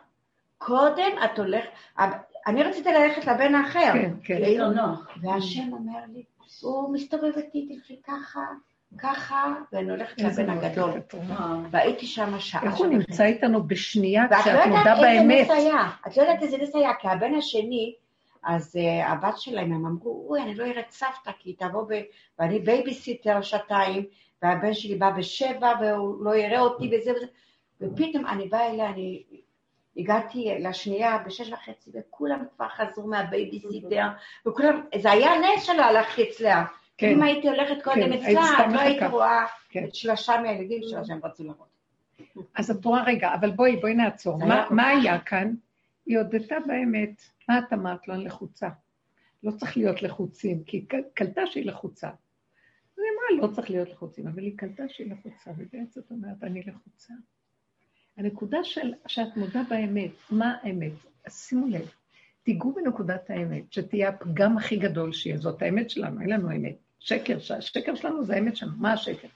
קודם את הולכת, אני רציתי ללכת לבן האחר. כן, כן. לא נוח. והשם אומר לי, הוא מסתובב איתי, תלכי ככה, ככה, ואני הולכת לבן הגדול. והייתי שם שעה. איך הוא נמצא איתנו בשנייה כשאת מודה באמת? את לא יודעת איזה נס היה, כי הבן השני, אז uh, הבת שלהם, הם אמרו, אוי, אני לא אראה את סבתא, כי היא תבוא ב... ואני בייביסיטר שעתיים, והבן שלי בא בשבע, והוא לא יראה אותי וזה וזה, ופתאום אני באה אליה, אני הגעתי לשנייה בשש וחצי, וכולם כבר חזרו מהבייביסיטר, וכולם, זה היה נס שלא הלכתי אצלה. כן. אם הייתי הולכת קודם כן, אצלה, לא הייתי רואה כן. את שלושה מהילדים שלה שהם רצו לראות. אז את רואה, רגע, אבל בואי, בואי נעצור. מה, מה היה כאן? היא הודתה באמת. מה את אמרת לו? אני לחוצה. לא צריך להיות לחוצים, כי היא קלטה שהיא לחוצה. אז היא אמרה, לא צריך להיות לחוצים, אבל היא קלטה שהיא לחוצה, ובעצם אומרת, אני לחוצה. הנקודה של, שאת מודה באמת, מה האמת? אז שימו לב, תיגעו בנקודת האמת, שתהיה הפגם הכי גדול שיהיה, זאת האמת שלנו, אין לנו אמת. שקר, השקר שלנו זה האמת שלנו, מה השקר?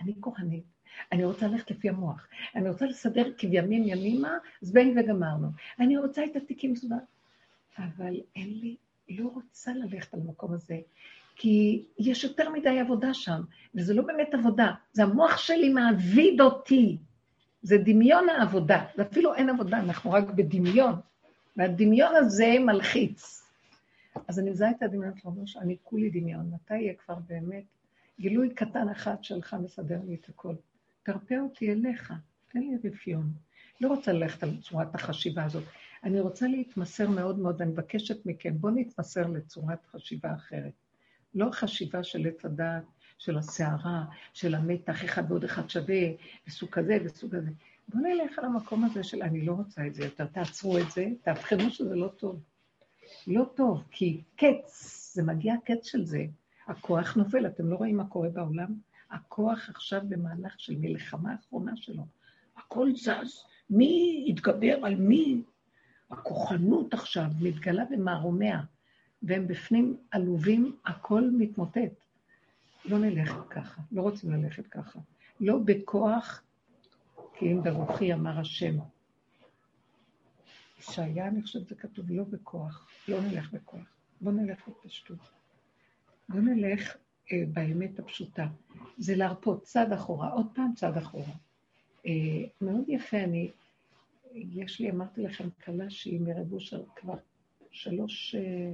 אני כוחנית, אני רוצה ללכת לפי המוח, אני רוצה לסדר כבימים ימימה, זבנג וגמרנו. אני רוצה את התיקים מסודר. אבל אין לי, לא רוצה ללכת על המקום הזה, כי יש יותר מדי עבודה שם, וזה לא באמת עבודה, זה המוח שלי מעביד אותי. זה דמיון העבודה, ואפילו אין עבודה, אנחנו רק בדמיון, והדמיון הזה מלחיץ. אז אני מזהה את הדמיון של רבו שאני כולי דמיון, מתי יהיה כבר באמת גילוי קטן אחד שלך מסדר לי את הכל. תרפא אותי אליך, תן לי רפיון. לא רוצה ללכת על צורת החשיבה הזאת. אני רוצה להתמסר מאוד מאוד, אני מבקשת מכם, בואו נתמסר לצורת חשיבה אחרת. לא חשיבה של עץ הדעת, של הסערה, של המתח, אחד ועוד אחד שווה, וסוג כזה וסוג כזה. בואו נלך על המקום הזה של אני לא רוצה את זה יותר, תעצרו את זה, תאבחנו שזה לא טוב. לא טוב, כי קץ, זה מגיע קץ של זה. הכוח נופל, אתם לא רואים מה קורה בעולם? הכוח עכשיו במהלך של מלחמה האחרונה שלו. הכל זז, מי יתגבר על מי? הכוחנות עכשיו מתגלה במערומיה, והם בפנים עלובים, הכל מתמוטט. לא נלך ככה, לא רוצים ללכת ככה. לא בכוח, כי אם ברוחי אמר השם. ישעיה, אני חושבת שזה כתוב, לא בכוח, לא נלך בכוח. בואו נלך בפשטות. בואו נלך אה, באמת הפשוטה. זה להרפות צד אחורה, עוד פעם צד אחורה. אה, מאוד יפה, אני, יש לי, אמרתי לכם, כלה שהיא מרב אושר כבר שלוש אה,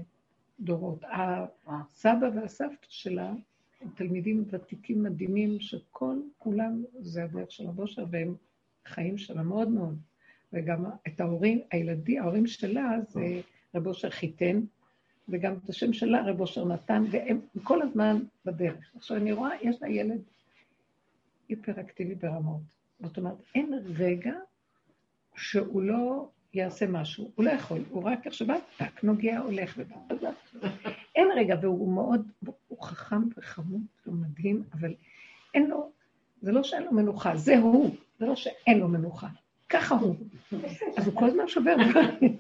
דורות. הסבא והסבתא שלה הם תלמידים ותיקים מדהימים, שכל כולם זה הדרך של רב אושר, והם חיים שלה מאוד מאוד. וגם את ההורים, הילדים, ההורים שלה זה רב אושר חיתן, וגם את השם שלה רב אושר נתן, והם כל הזמן בדרך. עכשיו, אני רואה, יש לה ילד היפראקטיבי ברמות. זאת אומרת, אין רגע שהוא לא יעשה משהו. הוא לא יכול, הוא רק איך שבא, טק, נוגע, הולך ובא. אין רגע, והוא מאוד, הוא חכם וחמוד ומדהים, אבל אין לו, זה לא שאין לו מנוחה, זה הוא, זה לא שאין לו מנוחה. ככה הוא. אז הוא כל הזמן שובר דברים.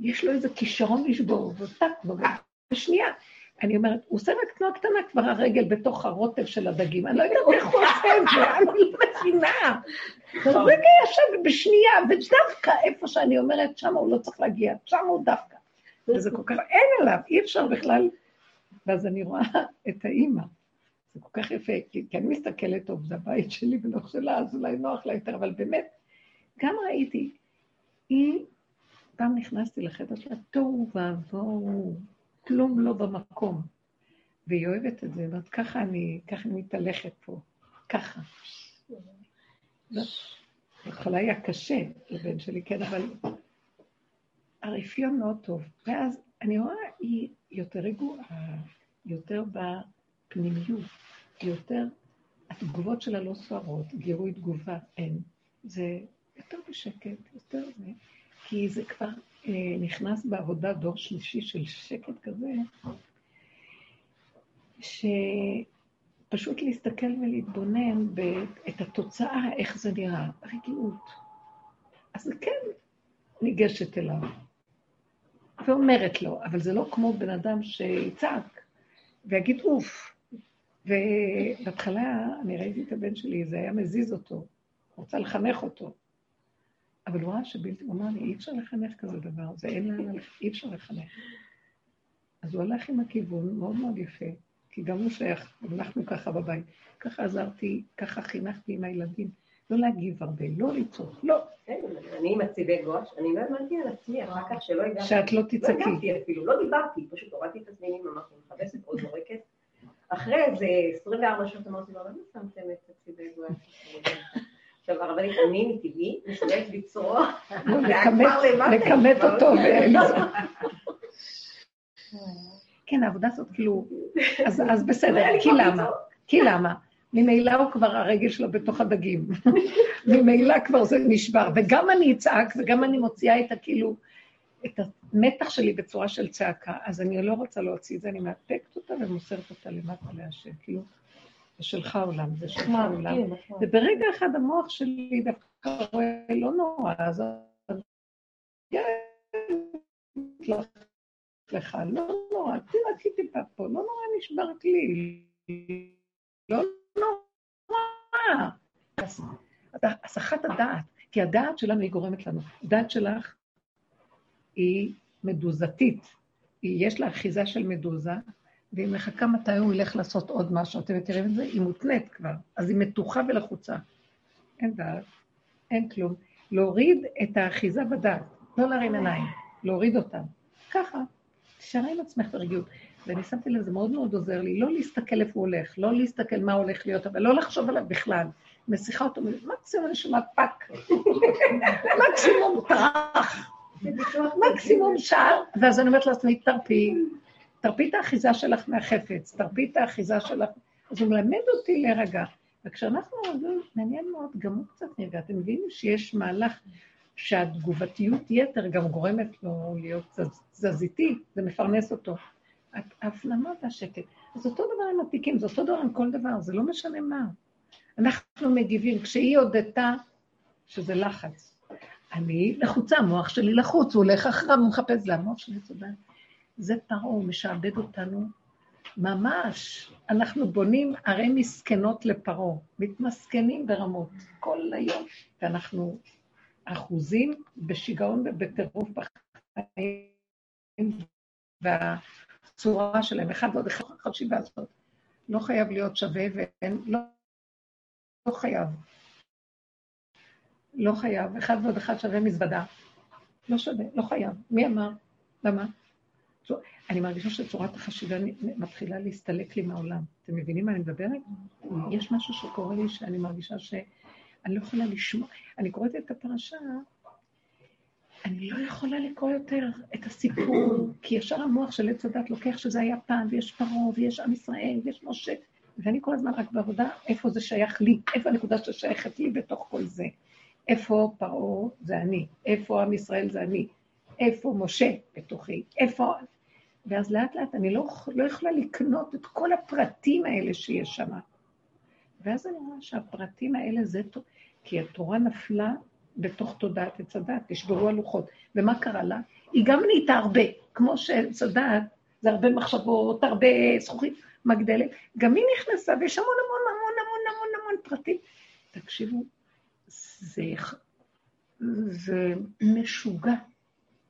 יש לו איזה כישרון לשבור, וטק, בשנייה. אני אומרת, הוא עושה רק תנועה קטנה, כבר הרגל בתוך הרוטב של הדגים. אני לא יודעת איך הוא עושה את זה, אני לא מבינה. רגע ישב בשנייה, ודווקא איפה שאני אומרת, שם הוא לא צריך להגיע, שם הוא דווקא. וזה כל כך, אין עליו, אי אפשר בכלל. ואז אני רואה את האימא. זה כל כך יפה, כי, אני מסתכלת טוב, זה הבית שלי ולא שלה, אז אולי נוח לה יותר, אבל באמת, גם ראיתי, היא, פעם נכנסתי לחדר שלה, תוהו ועבוהו, כלום לא במקום. והיא אוהבת את זה, ואת ככה אני, ככה אני מתהלכת פה, ככה. בהתחלה היה קשה לבן שלי, כן, אבל הרפיון מאוד טוב. ואז אני רואה, היא יותר רגועה, יותר בפנימיות, יותר, התגובות שלה לא סוערות, גירוי תגובה אין. זה יותר בשקט, יותר זה, כי זה כבר אה, נכנס בעבודה דור שלישי של שקט כזה, שפשוט להסתכל ולהתבונן את התוצאה, איך זה נראה, רגיעות. אז זה כן ניגשת אליו, ואומרת לו, אבל זה לא כמו בן אדם שיצעק ויגיד אוף. ובהתחלה אני ראיתי את הבן שלי, זה היה מזיז אותו, רוצה לחנך אותו. אבל הוא ראה שבלתי, הוא אמר לי, אי אפשר לחנך כזה דבר, זה אין לאן אי אפשר לחנך. אז הוא הלך עם הכיוון, מאוד מאוד יפה, כי גם הוא שייך, אנחנו ככה בבית. ככה עזרתי, ככה חינכתי עם הילדים. לא להגיב הרבה, לא לצעוק, לא. אני עם הציבי גוש, אני לא האמנתי על עצמי אחר כך שלא הגעתי. שאת לא תצעקי. לא הגעתי אפילו, לא דיברתי, פשוט הורדתי את עצמי, אמרתי, מכבסת עוד זורקת. אחרי איזה 24 שעות אמרתי לו, למה שמתם את הציבי גוש? עכשיו, הרבנית, אני מטבעי מסוגלת לצרוח, לכמת אותו. כן, העבודה הזאת, כאילו, אז בסדר, כי למה? כי למה? ממילא הוא כבר הרגל שלו בתוך הדגים. ממילא כבר זה נשבר. וגם אני אצעק, וגם אני מוציאה את הכאילו, את המתח שלי בצורה של צעקה, אז אני לא רוצה להוציא את זה, אני מאפקת אותה ומוסרת אותה למטה להשם, כאילו, זה שלך עולם, זה שלך עולם. כן, נכון. וברגע אחד המוח שלי דווקא רואה, לא נורא, אז לך, לא נורא, תראי טיפה פה, לא נורא נשברת לי, לא נורא. הסחת הדעת, כי הדעת שלנו היא גורמת לנו. הדעת שלך היא מדוזתית, יש לה אחיזה של מדוזה, והיא מחכה מתי הוא ילך לעשות עוד משהו. אתם מכירים את זה? היא מותנית כבר, אז היא מתוחה ולחוצה. אין דעת, אין כלום. להוריד את האחיזה בדעת, לא להרים עיניים, להוריד אותם. ככה, תשארי עם עצמך ברגיעות. ואני שמתי לב, זה מאוד מאוד עוזר לי, לא להסתכל איפה הוא הולך, לא להסתכל מה הולך להיות, אבל לא לחשוב עליו בכלל. מסיכה אותו, מקסימום אני שומעת פאק, מקסימום טראח, מקסימום שער, ואז אני אומרת לעצמי, תרפי, תרפי את האחיזה שלך מהחפץ, תרפי את האחיזה שלך. אז הוא מלמד אותי להירגע. וכשאנחנו רגועים, מעניין מאוד, גם הוא קצת נרגע. אתם מבינים שיש מהלך שהתגובתיות יתר גם גורמת לו להיות תזזיתי, זה מפרנס אותו. ההפנמה והשקט. אז אותו דבר עם התיקים, זה אותו דבר עם כל דבר, זה לא משנה מה. אנחנו מגיבים. כשהיא הודתה שזה לחץ, אני לחוצה, המוח שלי לחוץ, הוא הולך אחריו, הוא מחפש, זה המוח שלי צודק. זה פרעה, הוא משעבד אותנו ממש. אנחנו בונים ערי מסכנות לפרעה, מתמסכנים ברמות כל היום, ואנחנו אחוזים בשיגעון ובטירוף בחיים, והצורה שלהם, אחד ועוד אחד חשיבה הזאת, לא חייב להיות שווה ואין, לא, לא חייב. לא חייב, אחד ועוד אחד שווה מזוודה. לא שווה, לא חייב. מי אמר? למה? אני מרגישה שצורת החשיבה מתחילה להסתלק לי מהעולם. אתם מבינים מה אני מדברת? יש משהו שקורה לי שאני מרגישה שאני לא יכולה לשמוע. אני קוראת את הפרשה, אני לא יכולה לקרוא יותר את הסיפור, כי ישר המוח של עץ הדת לוקח שזה היה פעם, ויש פרעה, ויש עם ישראל, ויש משה, ואני כל הזמן רק בעבודה, איפה זה שייך לי, איפה הנקודה ששייכת לי בתוך כל זה. איפה פרעה זה אני, איפה עם ישראל זה אני, איפה משה בתוכי, איפה... ואז לאט לאט אני לא, לא יכולה לקנות את כל הפרטים האלה שיש שם. ואז אני רואה שהפרטים האלה זה טוב, כי התורה נפלה בתוך תודעת עץ הדת, נשברו הלוחות. ומה קרה לה? היא גם נהייתה הרבה, כמו שעץ הדת זה הרבה מחשבות, הרבה זכוכית מגדלת, גם היא נכנסה, ויש המון המון המון המון המון המון פרטים. תקשיבו, זה, זה משוגע.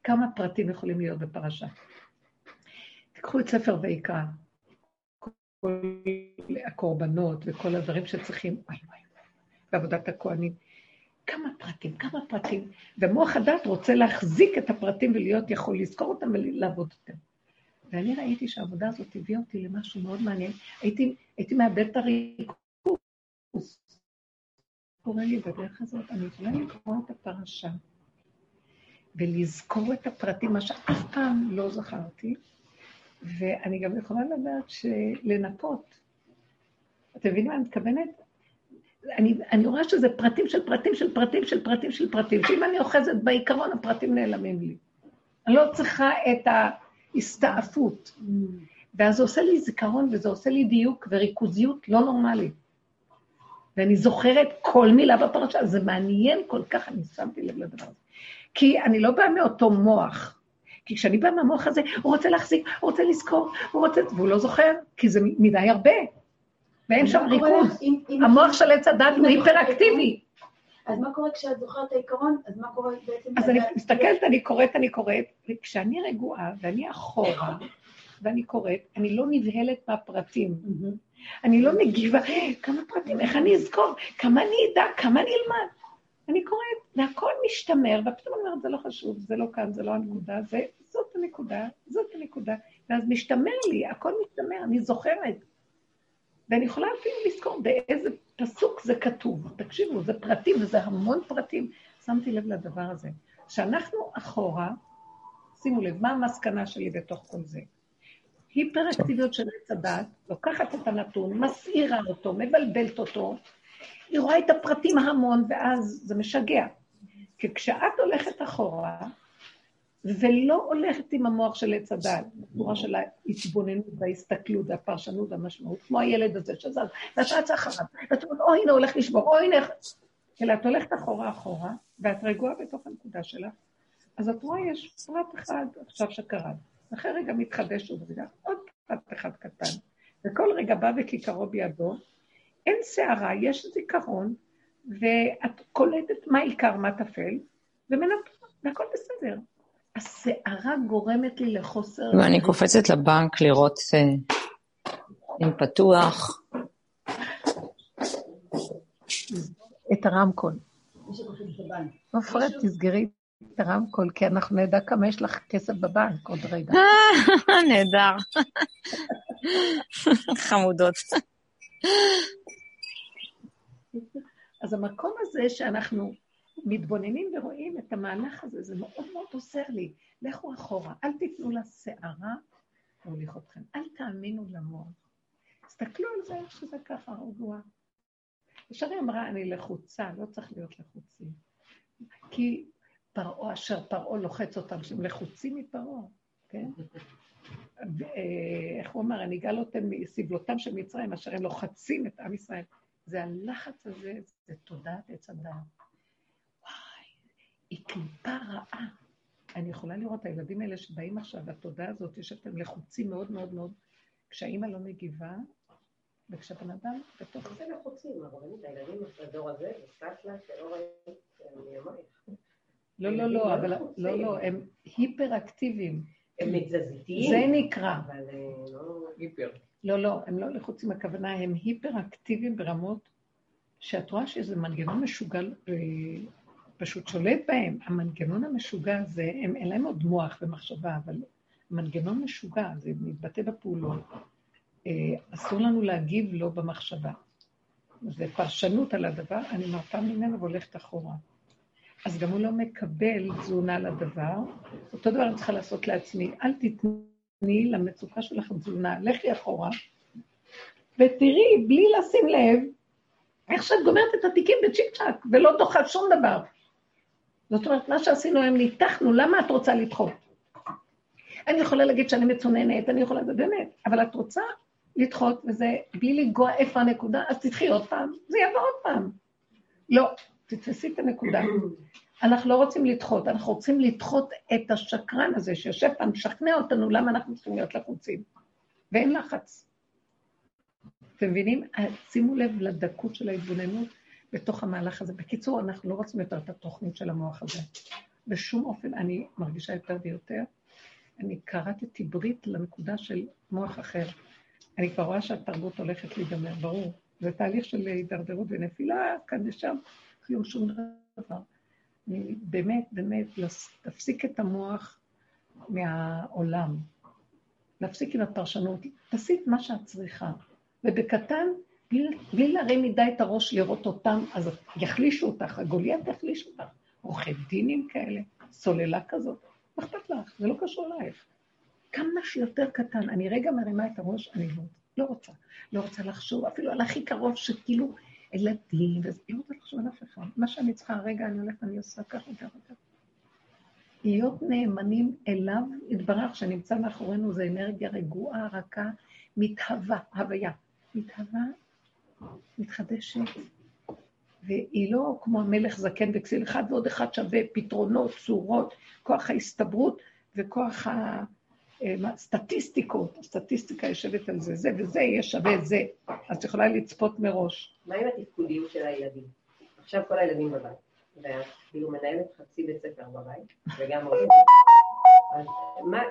כמה פרטים יכולים להיות בפרשה? תיקחו את ספר ויקרא, כל הקורבנות וכל הדברים שצריכים, בעבודת הכוהנים. כמה פרטים, כמה פרטים. ומוח הדת רוצה להחזיק את הפרטים ולהיות יכול לזכור אותם ולעבוד אותם. ואני ראיתי שהעבודה הזאת הביאה אותי למשהו מאוד מעניין. הייתי, הייתי מאבד את הריכוז. קורה לי בדרך הזאת, אני יכולה לקרוא את הפרשה ולזכור את הפרטים, מה שאף פעם לא זכרתי, ואני גם יכולה לדעת שלנפות. אתם מבינים מה אני מתכוונת? אני, אני רואה שזה פרטים של פרטים של פרטים של פרטים של פרטים, שאם אני אוחזת בעיקרון, הפרטים נעלמים לי. אני לא צריכה את ההסתעפות. ואז זה עושה לי זיכרון וזה עושה לי דיוק וריכוזיות לא נורמלית. ואני זוכרת כל מילה בפרשה, זה מעניין כל כך, אני שמתי לב לדבר הזה. כי אני לא באה מאותו מוח. כי כשאני באה מהמוח הזה, הוא רוצה להחזיק, הוא רוצה לזכור, הוא רוצה... והוא לא זוכר, כי זה מדי הרבה. ואין שם ריכוז. המוח של עץ הדת הוא היפראקטיבי. אז מה קורה כשאת זוכרת את העיקרון? אז מה קורה בעצם... אז אני מסתכלת, אני קוראת, אני קוראת, וכשאני רגועה ואני אחורה, ואני קוראת, אני לא נבהלת מהפרטים. אני לא מגיבה, כמה פרטים, איך אני אזכור, כמה אני אדע, כמה אני אלמד. אני קוראת, והכל משתמר, ופתאום אני אומרת, זה לא חשוב, זה לא כאן, זה לא הנקודה, זה, זאת הנקודה, זאת הנקודה, ואז משתמר לי, הכל משתמר, אני זוכרת. ואני יכולה אפילו לזכור באיזה פסוק זה כתוב. תקשיבו, זה פרטים, וזה המון פרטים. שמתי לב לדבר הזה. שאנחנו אחורה, שימו לב, מה המסקנה שלי בתוך כל זה? היפראקטיביות של עץ הדת, לוקחת את הנתון, מסעירה אותו, מבלבלת אותו, היא רואה את הפרטים המון, ואז זה משגע. כי כשאת הולכת אחורה, ולא הולכת עם המוח של עץ הדעת, בצורה של ההתבוננות וההסתכלות והפרשנות והמשמעות, כמו הילד הזה שזז, ואת רצה אחריו, ואת אומרת, אוי, הנה הולך לשבור, אוי, הנה... אלא את הולכת אחורה אחורה, ואת רגועה בתוך הנקודה שלך, אז את רואה, יש פרט אחד עכשיו שקרה. אחרי רגע מתחדש עוד רגע, עוד פרט אחד קטן. וכל רגע בא וכיכרו בידו, אין שערה, יש זיכרון, ואת קולטת מה עיקר, מה טפל, ומנפת, והכל בסדר. הסערה גורמת לי לחוסר... ואני קופצת לבנק לראות אה, אם פתוח. את הרמקול. עופרת, תסגרי את הרמקול, כי אנחנו נדע כמה יש לך כסף בבנק עוד רגע. נהדר. חמודות. אז המקום הזה שאנחנו מתבוננים ורואים את המהלך הזה, זה מאוד מאוד עוזר לי. לכו אחורה, אל תיתנו לסערה להוליך אתכם, אל תאמינו למוח. תסתכלו על זה איך שזה ככה, רגוע. ישרי אמרה, אני לחוצה, לא צריך להיות לחוצים. כי פרעה, אשר פרעה לוחץ אותם, שהם לחוצים מפרעה, כן? איך הוא אמר, אני אגאל אותם מסבלותם של מצרים, אשר הם לוחצים את עם ישראל. זה הלחץ הזה, זה תודעת עץ הדעת. וואי, היא קליפה רעה. אני יכולה לראות את הילדים האלה שבאים עכשיו, התודעה הזאת, יש אתם לחוצים מאוד מאוד מאוד. כשהאימא לא מגיבה, וכשבן אדם בתוך... זה לחוצים, הרבנית, הילדים בדור הזה, זה סטלה שלא ראיתי, אני אמרתי. לא, לא, לא, אבל לא, לא, הם היפר-אקטיביים. הם מתזזיתיים. זה נקרא. אבל לא... היפר. לא, לא, הם לא לחוצים, הכוונה, הם היפר-אקטיביים ברמות שאת רואה שזה מנגנון משוגע פשוט שולט בהם. המנגנון המשוגע הזה, הם, אין להם עוד מוח ומחשבה, אבל מנגנון משוגע, זה מתבטא בפעולות. אה, אסור לנו להגיב לו במחשבה. זה פרשנות על הדבר, אני מרפה ממנו והולכת אחורה. אז גם הוא לא מקבל תזונה לדבר. אותו דבר אני צריכה לעשות לעצמי. אל תתני למצוקה שלך תזונה, לכי אחורה, ותראי, בלי לשים לב, איך שאת גומרת את התיקים בצ'יק צ'אק, ולא דוחה שום דבר. זאת אומרת, מה שעשינו היום, ניתחנו, למה את רוצה לדחות? אני יכולה להגיד שאני מצוננת, אני יכולה, באמת, אבל את רוצה לדחות, וזה בלי לנגוע איפה הנקודה, אז תדחי עוד פעם, זה יבוא עוד פעם. לא, תתפסי את הנקודה. אנחנו לא רוצים לדחות, אנחנו רוצים לדחות את השקרן הזה שיושב כאן, משכנע אותנו למה אנחנו צריכים להיות לחוצים. ואין לחץ. אתם מבינים? שימו לב לדקות של ההתבוננות בתוך המהלך הזה. בקיצור, אנחנו לא רוצים יותר את התוכנית של המוח הזה. בשום אופן, אני מרגישה יותר ויותר. אני קראתי ברית לנקודה של מוח אחר. אני כבר רואה שהתרבות הולכת להיגמר, ברור. זה תהליך של הידרדרות ונפילה, כאן ושם, כלום שום דבר. באמת, באמת, תפסיק את המוח מהעולם. להפסיק עם הפרשנות, תעשי את מה שאת צריכה. ובקטן, בלי, בלי להרים מדי את הראש לראות אותם, אז יחלישו אותך, הגוליית יחליש אותך. עורכי דינים כאלה, סוללה כזאת, מה אכפת לך? זה לא קשור אלייך. כמה שיותר קטן, אני רגע מרימה את הראש, אני לא, לא רוצה. לא רוצה לחשוב, אפילו על הכי קרוב שכאילו ילדים, לא רוצה לחשוב על אף אחד. מה שאני צריכה, רגע, אני הולכת, אני עושה ככה וככה. להיות נאמנים אליו, יתברך שנמצא מאחורינו, זה אנרגיה רגועה, רכה, מתהווה, הוויה. מתהווה, מתחדשת, והיא לא כמו המלך זקן וכסיל אחד ועוד אחד שווה פתרונות, צורות, כוח ההסתברות וכוח הסטטיסטיקות, הסטטיסטיקה יושבת על זה, זה וזה יהיה שווה זה, אז את יכולה לצפות מראש. מה עם התפקודיות של הילדים? עכשיו כל הילדים בבית, ואת כאילו מנהלת חצי בית ספר בבית, וגם עובדת. אז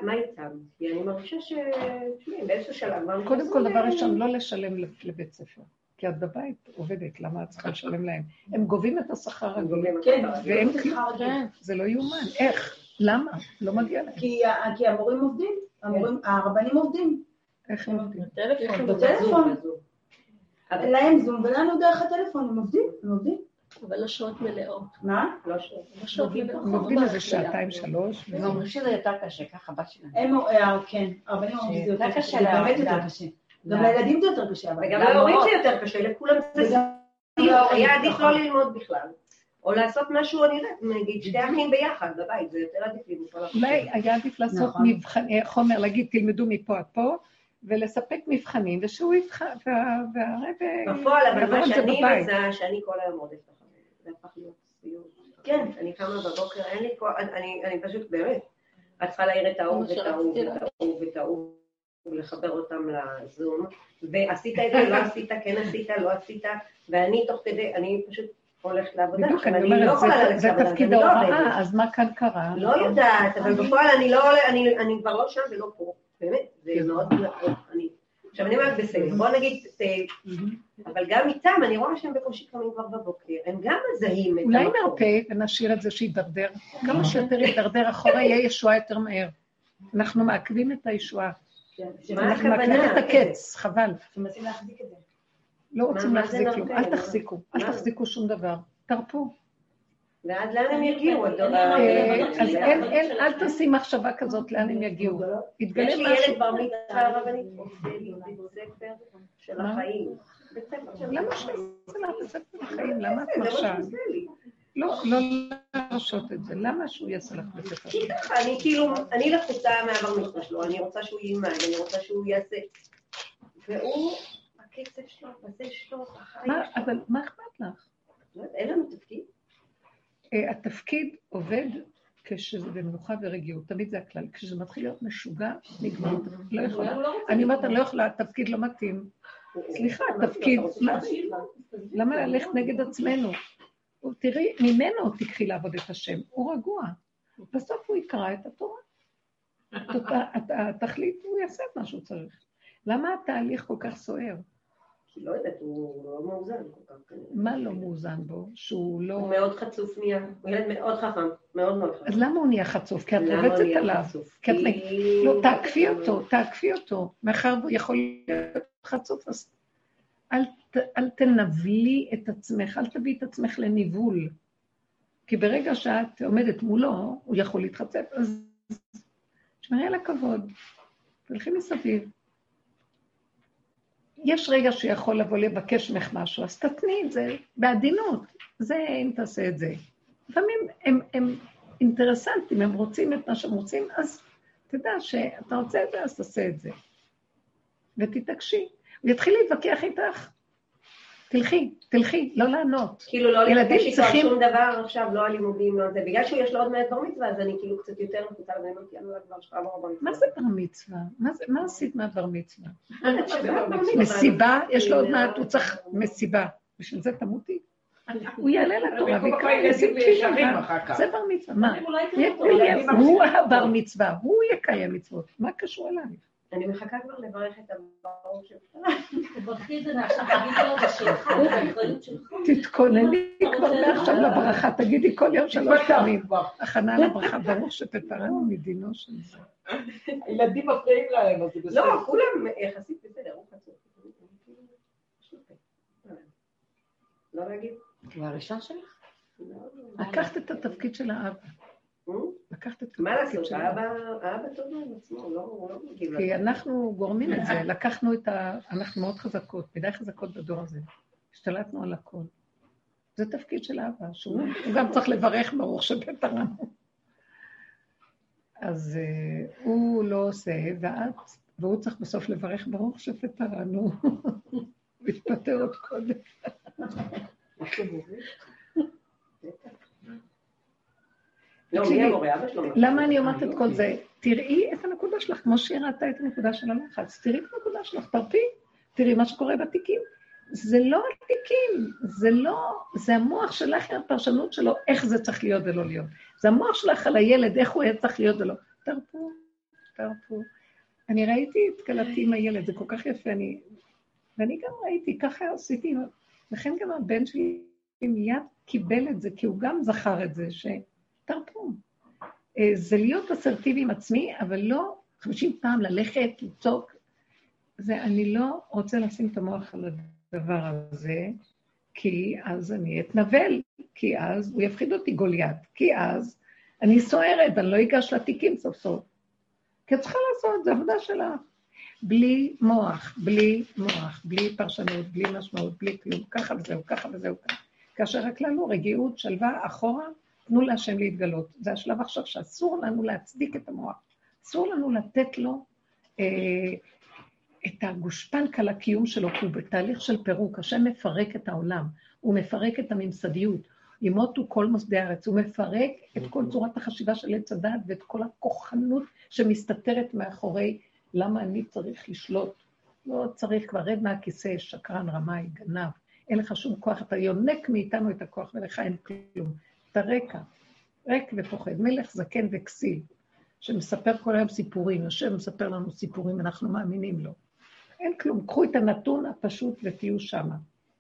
מה איתם? כי אני מרגישה ש... תשמעי, באיזשהו שלב... קודם כל, דבר ראשון, לא לשלם לבית ספר. כי את בבית עובדת, למה את צריכה לשלם להם? הם גובים את השכר הגובים. כן, והם כן, זה לא יאומן. איך? למה? לא מגיע להם. כי המורים עובדים, הרבנים עובדים. איך הם עובדים? בטלפון. להם זום ולנו דרך הטלפון, הם עובדים, הם עובדים. אבל לא שעות מלאות. מה? לא שעות מלאות. הם עובדים איזה שעתיים, שלוש. הם אומרים שזה יותר קשה, ככה בת שלהם. הם, כן, הרבנים אומרים שזה יותר קשה, זה באמת יותר קשה. גם לילדים זה יותר קשה, אבל... וגם להורים זה יותר קשה, לכולם זה... היה עדיף לא ללמוד בכלל. או לעשות משהו, אני יודעת, נגיד שתי אחים ביחד בבית, זה יותר עדיף לי מכל החוקים. אולי היה עדיף לעשות נכון. מבחני חומר, להגיד, תלמדו מפה עד פה, ולספק מבחנים, ושהוא יבחן, והרבה... בפועל, אבל מה שאני. מזהה, שאני כל היום אחריהם. זה הפך להיות סיוט. כן, אני קמה בבוקר, אין לי כוח, אני אני פשוט, באמת, את צריכה להעיר את ההוא ואת ההוא ואת ההוא, ולחבר אותם לזום, ועשית את זה, לא עשית, כן עשית, לא עשית, ואני תוך כדי, אני פשוט הולכת לעבודה, בדיוק, אני לא אומרת, יכולה זה- תפקיד לא ההוראה. אז מה כאן קרה? לא יודעת, אבל בפועל אני לא, אני, אני כבר לא שם ולא פה, באמת, זה כן. מאוד עכשיו אני אומרת בסדר, בוא נגיד, אה, אבל גם איתם, אני רואה שהם בקושי קמים כבר בבוקר, הם גם מזהים את אולי המקום. נרפה ונשאיר את זה שידרדר. כמה שיותר יידרדר אחורה, יהיה ישועה יותר מהר. אנחנו מעכבים את הישועה. מה אנחנו מעכבים? את הקץ, חבל. שמנסים להחזיק את זה. לא רוצים להחזיק? כלום. אל מה? תחזיקו, אל? תחזיקו שום דבר. תרפו. ועד לאן הם יגיעו? את אה, אז אל תשים מחשבה כזאת לאן הם יגיעו. יתגלה יש לי. ילד בר מצווה הרבנית, עושה לי בית ספר של? החיים. בית ספר של למה. שזה לך בספר החיים? למה את מרשה? לא, לא להרשות את זה. למה שהוא יעשה לך בספר כי החיים? ככה, אני כאילו, אני לחוצה מהבר מצווה שלו, אני רוצה שהוא ילמד, אני רוצה שהוא יעשה. והוא, הקצב שלו, בזה שלו, החיים מה, שלו. אבל מה אכפת לך? לא אין לנו תפקיד. אה, התפקיד עובד כשזה במנוחה ורגיעות, תמיד זה הכלל. כשזה מתחיל להיות משוגע, נגמר. לא יכולה. אני אומרת, אני לא יכולה, התפקיד לא מתאים. סליחה, התפקיד, מה- למה ללכת נגד עצמנו? תראי, ממנו תיקחי לעבוד את השם, הוא רגוע. בסוף הוא יקרא את התורה. התכלית, הוא יעשה את מה שהוא צריך. למה התהליך כל כך סוער? כי לא יודעת, הוא לא מאוזן כל כך. מה לא מאוזן בו? שהוא הוא לא... מאוד חצוף נהיה, הוא ילד מאוד חכם, מאוד מאוד חכם. אז למה הוא נהיה חצוף? כי את הוא רובצת עליו. כי את לא, תעקפי אותו, תעקפי אותו. מאחר והוא יכול להיות חצוף, אז אל, תנבלי את עצמך, אל תביאי את עצמך לניבול. כי ברגע שאת עומדת מולו, הוא יכול להתחצף, אז שמרי על הכבוד, תלכי מסביב. יש רגע שיכול לבוא לבקש ממך משהו, אז תתני את זה בעדינות. זה אם תעשה את זה. לפעמים הם, הם אינטרסנטים, הם רוצים את מה שהם רוצים, אז תדע שאתה רוצה את זה, אז תעשה את זה. ותתעקשי. הוא יתחיל להתווכח איתך. תלכי, תלכי, לא לענות. כאילו לא ילדים לבקש איתו צריכים- שום דבר עכשיו, לא הלימודים, לא זה. בגלל שיש לו עוד מעט בר מצווה, אז אני כאילו קצת יותר נחוצה לבן אותי, אני לא יודעת כבר שכבר בר מצווה. מה זה בר מצווה? מה, עשית מהבר מצווה? בר מצווה. מסיבה? יש לו עוד מעט, הוא צריך מסיבה. בשביל זה תמותי? הוא יעלה לתורה ויקרא וישרים תפילה. זה בר מצווה, מה? יהיה- ילדים הוא הבר. מצווה, הוא יקיים מצוות. מה קשור אליי? אני מחכה כבר לברך את הברור שלך. תברכי את זה מעכשיו, תגידי לו, זה שלך, זה האחריות שלך. תתכונני כבר מעכשיו לברכה, תגידי כל יום שלוש פעמים. הכנה לברכה, ברוך שתפרנו מדינו של זה. הילדים מפריעים להם, אז זה בסדר. לא, כולם יחסית בסדר, הוא חצוף. לא להגיד? הוא הראשון שלך? לא. לקחת את התפקיד של האבא. אה? לקחת את מה לעשות, האבא טוב עם עצמו, הוא לא- לא מגיב כי. אנחנו גורמים את זה, לקחנו את ה... אנחנו מאוד חזקות, מדי חזקות בדור הזה. השתלטנו על הכל. זה תפקיד של האבא, שהוא הוא גם צריך לברך ברוך שפטרנו. אז uh, הוא לא עושה, ואת, והוא צריך בסוף לברך ברוך שפטרנו. הוא התפטר עוד קודם. לא, מי המורה? אבא שלו. למה אני אומרת את כל זה? תראי את הנקודה שלך, כמו שהיא ראתה את הנקודה של הלחץ. תראי את הנקודה שלך, תרפי, תראי מה שקורה בתיקים. זה לא התיקים, זה לא, זה המוח שלך, הפרשנות שלו, איך זה צריך להיות ולא להיות. זה המוח שלך על הילד, איך הוא היה צריך להיות ולא. תרפו, תרפו. אני ראיתי את כלתי עם הילד, זה כל כך יפה, אני... ואני גם ראיתי, ככה עשיתי, לכן גם הבן שלי מיד קיבל את זה, כי הוא גם זכר את זה, שתרפו. אה, זה להיות אסרטיבי עם עצמי, אבל לא חמישים פעם ללכת, לצעוק. זה, אני לא רוצה לשים את המוח על הדבר הזה, כי אז אני אתנבל, כי אז הוא יפחיד אותי גוליית, כי אז אני סוערת ואני לא אגש לתיקים סוף סוף. כי את צריכה לעשות, זו עבודה שלך. בלי מוח, בלי מוח, בלי פרשנות, בלי משמעות, בלי כלום, ככה וזהו, ככה וזהו. ככה. כאשר הכלל הוא רגיעות, שלווה, אחורה, תנו להשם להתגלות. זה השלב עכשיו שאסור לנו להצדיק את המוח. אסור לנו לתת לו אה, את הגושפנקה לקיום שלו, כי הוא בתהליך של פירוק. השם מפרק את העולם, הוא מפרק את הממסדיות. ימותו כל מוסדי הארץ, הוא מפרק את כל צורת החשיבה של עץ הדת ואת כל הכוחנות שמסתתרת מאחורי למה אני צריך לשלוט. לא צריך כבר, רד מהכיסא, שקרן, רמאי, גנב, אין לך שום כוח, אתה יונק מאיתנו את הכוח ולך אין כלום. אתה רקע, ריק ופוחד, מלך זקן וכסיל, שמספר כל היום סיפורים, השם מספר לנו סיפורים, אנחנו מאמינים לו. אין כלום, קחו את הנתון הפשוט ותהיו שמה.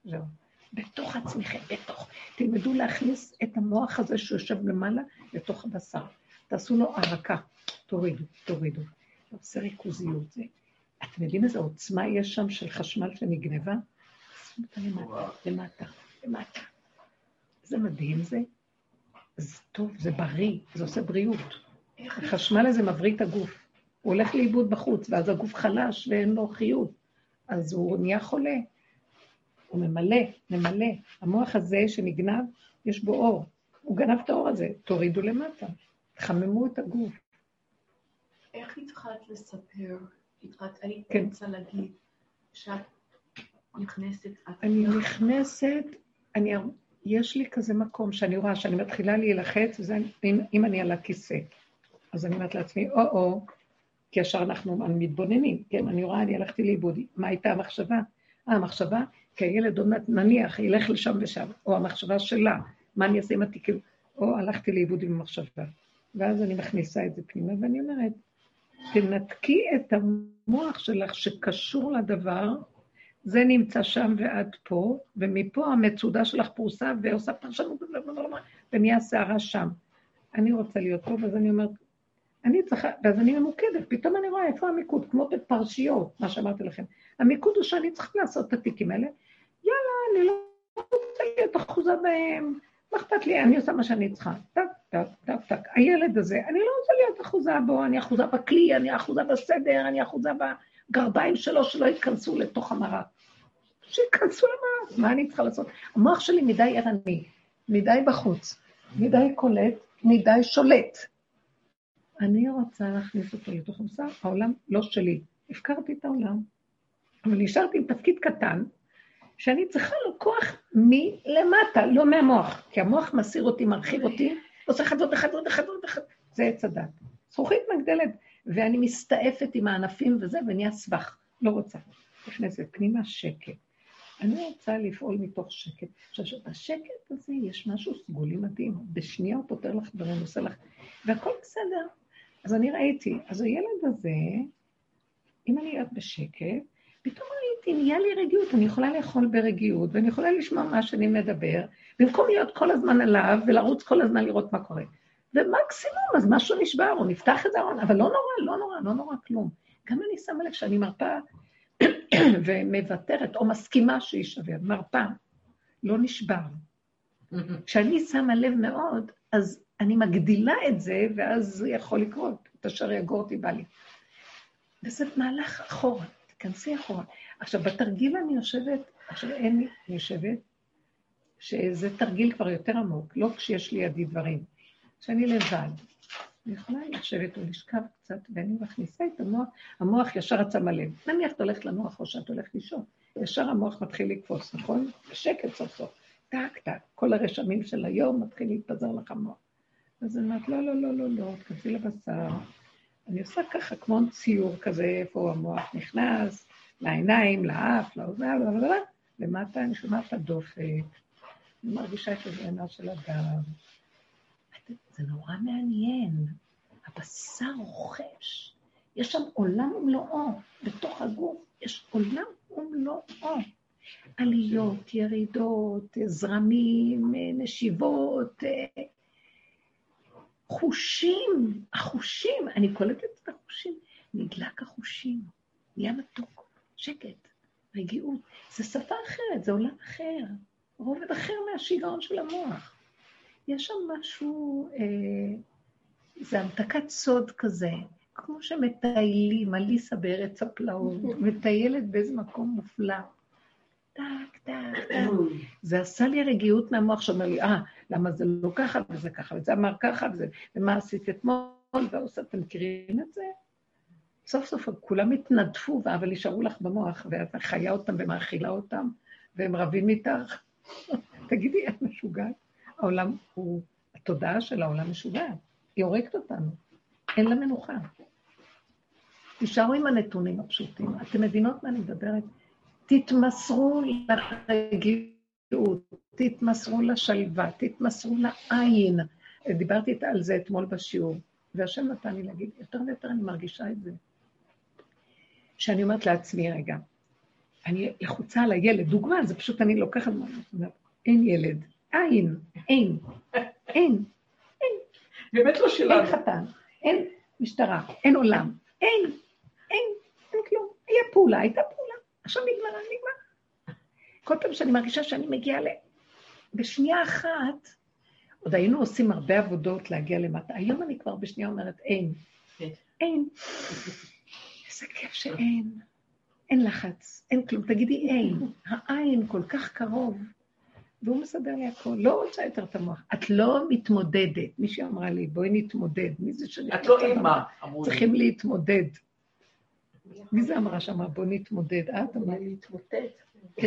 זהו. בתוך עצמכם, בתוך. תלמדו להכניס את המוח הזה שיושב למעלה לתוך הבשר. תעשו לו הרקה, תורידו, תורידו. זה ריכוזיות. זה. אתם יודעים איזה עוצמה יש שם של חשמל שנגנבה? שים אותה למטה, למטה, למטה. זה מדהים זה. זה טוב, זה בריא, זה עושה בריאות. החשמל הזה מבריא את הגוף. הוא הולך לאיבוד בחוץ, ואז הגוף חלש ואין לו חיות. אז הוא נהיה חולה. הוא ממלא, ממלא. המוח הזה שנגנב, יש בו אור. הוא גנב את האור הזה, תורידו למטה. תחממו את הגוף. איך התחלת לספר? היית כן. רוצה להגיד שאת נכנסת... אני נכנסת, אני, יש לי כזה מקום שאני רואה שאני מתחילה להילחץ, וזה אם, אם אני על הכיסא. אז אני אומרת לעצמי, או-או, כי ישר אנחנו מתבוננים, כן, אני רואה, אני הלכתי לאיבוד. מה הייתה המחשבה? אה, המחשבה, כי הילד עוד נניח, ילך לשם ושם, או המחשבה שלה, מה אני אעשה עם התיקים, או הלכתי לאיבוד עם המחשבה. ואז אני מכניסה את זה פנימה, ואני אומרת, תנתקי את המוח שלך שקשור לדבר, זה נמצא שם ועד פה, ומפה המצודה שלך פרוסה ועושה פרשנות, ונהיה שערה שם. אני רוצה להיות פה, ואז אני אומרת, אני צריכה, ואז אני ממוקדת, פתאום אני רואה איפה המיקוד, כמו בפרשיות, מה שאמרתי לכם. המיקוד הוא שאני צריכה לעשות את התיקים האלה, יאללה, אני לא רוצה להיות אחוזה בהם, מה אכפת לי, אני עושה מה שאני צריכה. טק, טק, טק, טק. הילד הזה, אני לא רוצה להיות אחוזה בו, אני אחוזה בכלי, אני אחוזה בסדר, אני אחוזה בגרביים שלו, שלא ייכנסו לתוך המרק. שייכנסו למרק, מה אני צריכה לעשות? המוח שלי מדי ערני, מדי בחוץ, מדי קולט, מדי שולט. אני רוצה להכניס אותו לתוך המסע, העולם לא שלי. הפקרתי את העולם, אבל נשארתי עם תפקיד קטן, שאני צריכה לו כוח מלמטה, לא מהמוח, כי המוח מסיר אותי, מרחיב אותי, עושה ועוד אחד ועוד אחד, זה עץ הדת. זכוכית מגדלת, ואני מסתעפת עם הענפים וזה, ונהיה סבך, לא רוצה. נכנסת פנימה שקט. אני רוצה לפעול מתוך שקט. עכשיו, בשקט הזה יש משהו סגולי מדהים. בשנייה הוא פותר לך דברים, עושה לך, והכל בסדר. אז אני ראיתי, אז הילד הזה, אם אני אהיה בשקט, פתאום ראיתי, נהיה לי רגיעות, אני יכולה לאכול ברגיעות, ואני יכולה לשמוע מה שאני מדבר, במקום להיות כל הזמן עליו ולרוץ כל הזמן לראות מה קורה. ומקסימום, אז משהו נשבר, הוא נפתח את הארון, אבל לא נורא, לא נורא, לא נורא כלום. גם אני שמה לב שאני מרפה ומוותרת, או מסכימה שיישבר, מרפה, לא נשבר. כשאני שמה לב מאוד, אז אני מגדילה את זה, ואז זה יכול לקרות, את אשר יגור אותי בא לי. וזה מהלך אחורה. תיכנסי אחורה. עכשיו, בתרגיל אני יושבת, עכשיו אין לי, אני יושבת, שזה תרגיל כבר יותר עמוק, לא כשיש לידי דברים, שאני לבד. אני יכולה לשבת או לשכב קצת, ואני מכניסה את המוח, המוח ישר רצה מלא. נניח את הולכת לנוח או שאת הולכת לישון, ישר המוח מתחיל לקפוץ, נכון? בשקט סוף סוף. טק, טק, כל הרשמים של היום מתחיל להתפזר לך המוח. אז אני אומרת, לא, לא, לא, לא, לא, תכנסי לבשר, אני עושה ככה כמו ציור כזה, איפה המוח נכנס, לעיניים, לאף, לאוזן, למטה אני שומעת את הדופק, אני מרגישה את הזרנה של הדם. זה נורא מעניין, הבשר רוכש, יש שם עולם ומלואו, בתוך הגוף יש עולם ומלואו. עליות, ירידות, זרמים, נשיבות, חושים, החושים, אני קולטת את החושים, נדלק החושים, נהיה מתוק, שקט, רגיעות. זה שפה אחרת, זה עולם אחר, רובד אחר מהשיגעון של המוח. יש שם משהו, אה, זה המתקת סוד כזה, כמו שמטיילים, אליסה בארץ הפלאות, מטיילת באיזה מקום מופלא. טק, טק, טק. זה עשה לי רגיעות מהמוח שאומר לי, אה, למה זה לא ככה וזה ככה, וזה אמר ככה, וזה, ומה עשית אתמול, ועושה, אתם מכירים את זה? סוף סוף כולם התנדפו, אבל נשארו לך במוח, ואת חיה אותם ומאכילה אותם, והם רבים איתך. תגידי, את משוגעת? העולם הוא, התודעה של העולם משוגעת, היא הורגת אותנו, אין לה מנוחה. תישארו עם הנתונים הפשוטים. אתם מבינות מה אני מדברת? תתמסרו לרגיעות, תתמסרו לשלווה, תתמסרו לעין. דיברתי על זה אתמול בשיעור, והשם נתן לי להגיד, יותר ויותר אני מרגישה את זה. שאני אומרת לעצמי, רגע, אני לחוצה על הילד, דוגמה, זה פשוט אני לוקחת, אין ילד, אין, אין, אין, אין. באמת לא שלנו. אין חתן, אין משטרה, אין עולם, אין, אין, אין כלום. היה פעולה, הייתה פעולה, עכשיו נגמרה, נגמר. כל פעם שאני מרגישה שאני מגיעה ל... בשנייה אחת, עוד היינו עושים הרבה עבודות להגיע למטה. היום אני כבר בשנייה אומרת, אין. כן. אין. איזה כיף שאין. אין לחץ, אין כלום. תגידי אין. העין כל כך קרוב, והוא מסדר לי הכול. לא רוצה יותר את המוח. את לא מתמודדת. מישהי אמרה לי, בואי נתמודד. מי זה שאני... את לא אימא, אמרו לי. צריכים להתמודד. מי זה אמרה שמה, בוא נתמודד? את אמרה להתמוטט.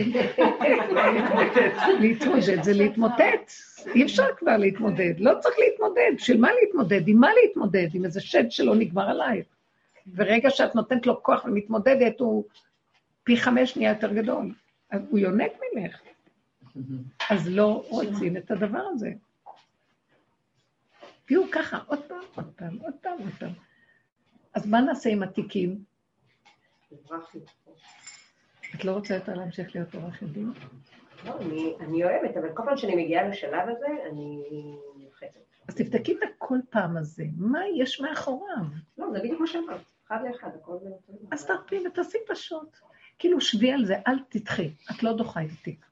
להתמודד זה להתמוטט. אי אפשר כבר להתמודד. לא צריך להתמודד. בשביל מה להתמודד? עם מה להתמודד? עם איזה שד שלא נגמר עלייך. ורגע שאת נותנת לו כוח ומתמודדת, הוא פי חמש נהיה יותר גדול. אז הוא יונק ממך. אז לא רוצים את הדבר הזה. תהיו ככה, עוד פעם, עוד פעם, עוד פעם, עוד פעם. אז מה נעשה עם התיקים? את לא רוצה יותר להמשיך להיות עורכת דין? לא, אני אוהבת, אבל כל פעם שאני מגיעה לשלב הזה, אני נלחצת. אז תבדקי את הכל פעם הזה, מה יש מאחוריו? לא, זה בדיוק מה שאמרת, אחד לאחד, הכל זה... אז תרפי ותעשי פשוט. כאילו, שבי על זה, אל תדחי, את לא דוחה את התיק.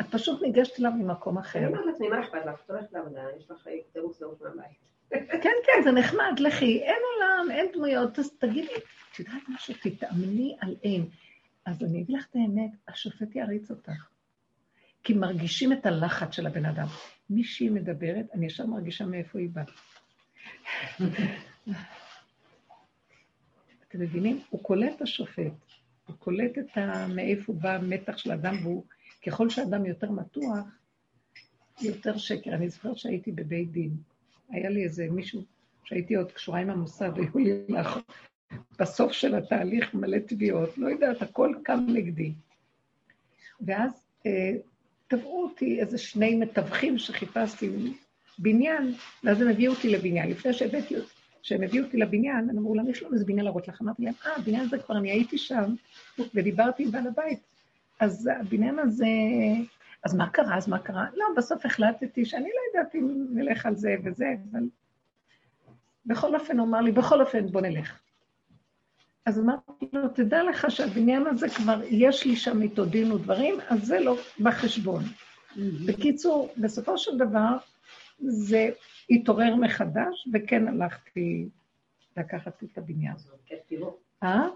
את פשוט ניגשת אליו ממקום אחר. אני אומרת לעצמי, מה אכפת לך? את הולכת לעבודה, יש לך תירוץ לעוף מהבית. כן, כן, זה נחמד, לכי, אין עולם, אין דמויות, אז תגידי, את יודעת משהו, תתאמני על אין. אז אני אגיד לך את האמת, השופט יעריץ אותך. כי מרגישים את הלחץ של הבן אדם. מישהי מדברת, אני ישר מרגישה מאיפה היא באה. אתם מבינים? הוא קולט את השופט, הוא קולט את ה... מאיפה בא המתח של האדם, והוא, ככל שאדם יותר מתוח, יותר שקר. אני זוכרת שהייתי בבית דין. היה לי איזה מישהו שהייתי עוד קשורה עם המוסד, היו לי לאחור. בסוף של התהליך מלא תביעות, לא יודעת, הכל קם נגדי. ואז אה, תבעו אותי איזה שני מתווכים שחיפשתי בניין, ואז הם הביאו אותי לבניין. לפני שהבאתי, שהם הביאו אותי לבניין, הם אמרו להם, יש לנו איזה בניין להראות לך. אמרתי להם, אה, הבניין הזה כבר, אני הייתי שם, ודיברתי עם בעל הבית. אז הבניין הזה, אז מה קרה? אז מה קרה? לא, בסוף החלטתי שאני לא יודעת אם נלך על זה וזה, אבל... בכל אופן, הוא אמר לי, בכל אופן, בוא נלך. אז אמרתי לו, תדע לך שהבניין הזה כבר, יש לי שם איתו דין ודברים, אז זה לא בחשבון. בקיצור, בסופו של דבר, זה התעורר מחדש, וכן הלכתי לקחת את הבניין. אה?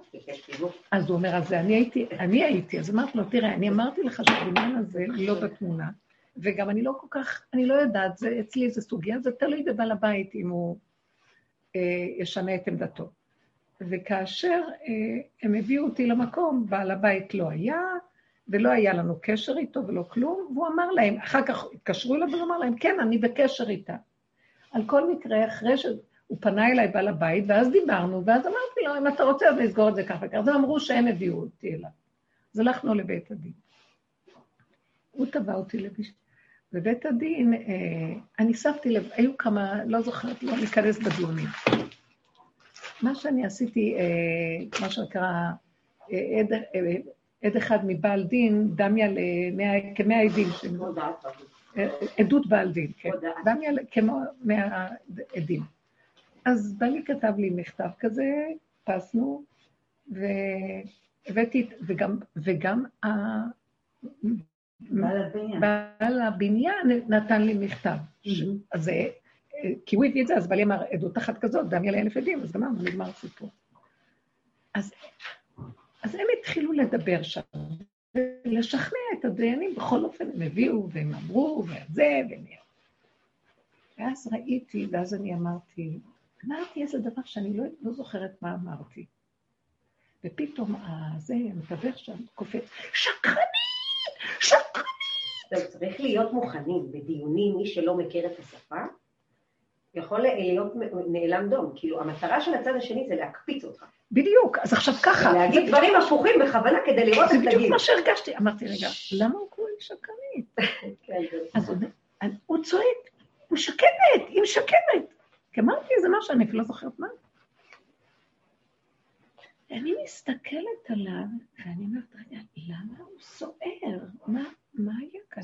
אז הוא אומר, אז אני הייתי, אני הייתי, אז אמרתי לו, תראה, אני אמרתי לך שהבניין הזה לא בתמונה, וגם אני לא כל כך, אני לא יודעת, זה אצלי זה סוגיה, זה תלוי בבעל הבית אם הוא אה, ישנה את עמדתו. וכאשר אה, הם הביאו אותי למקום, בעל הבית לא היה, ולא היה לנו קשר איתו ולא כלום, והוא אמר להם, אחר כך התקשרו אליו והוא אמר להם, כן, אני בקשר איתה. על כל מקרה, אחרי שהוא פנה אליי בעל הבית, ואז דיברנו, ואז אמרתי לו, אם אתה רוצה, אז נסגור את זה ככה וככה. ואמרו שהם הביאו אותי אליו. אז הלכנו לבית הדין. הוא תבע אותי לביש... בבית הדין, אה, אני שמתי לב, היו כמה, לא זוכרת, לא ניכנס בדיונים. מה שאני עשיתי, אה, מה שנקרא, אה, עד, אה, עד אחד מבעל דין, דמיה כמאה עדים. עדות בעל דין, כן. דמיה כמאה עדים. אז בעלי כתב לי מכתב כזה, פסנו, והבאתי, וגם, וגם בעל הבניין נתן לי מכתב. אז זה כי הוא הביא את זה, אז בעלי אמר, עדות אחת כזאת, דמיה לאלף עדים, אז גמרנו, נגמר הסיפור. אז, אז הם התחילו לדבר שם, ולשכנע את הדיינים, בכל אופן הם הביאו והם אמרו, וזה, והם... ואז ראיתי, ואז אני אמרתי, אמרתי איזה דבר שאני לא, לא זוכרת מה אמרתי. ופתאום זה, המתווך שם קופץ, שקרנית! שקרנית! צריך להיות מוכנים בדיונים, מי שלא מכיר את השפה, יכול להיות נאלם דום. כאילו, המטרה של הצד השני זה להקפיץ אותך. בדיוק, אז עכשיו ככה. להגיד דברים הפוכים בכוונה כדי לראות איך תגיד. זה בדיוק מה שהרגשתי. אמרתי, רגע, למה הוא קורא לי שקרנית? כן, אז הוא צועק, הוא משקמת, היא משקמת. כי אמרתי איזה משהו, אני אפילו לא זוכרת מה. אני מסתכלת עליו, ואני אומרת, רגע, למה הוא סוער? מה, מה היה כאן?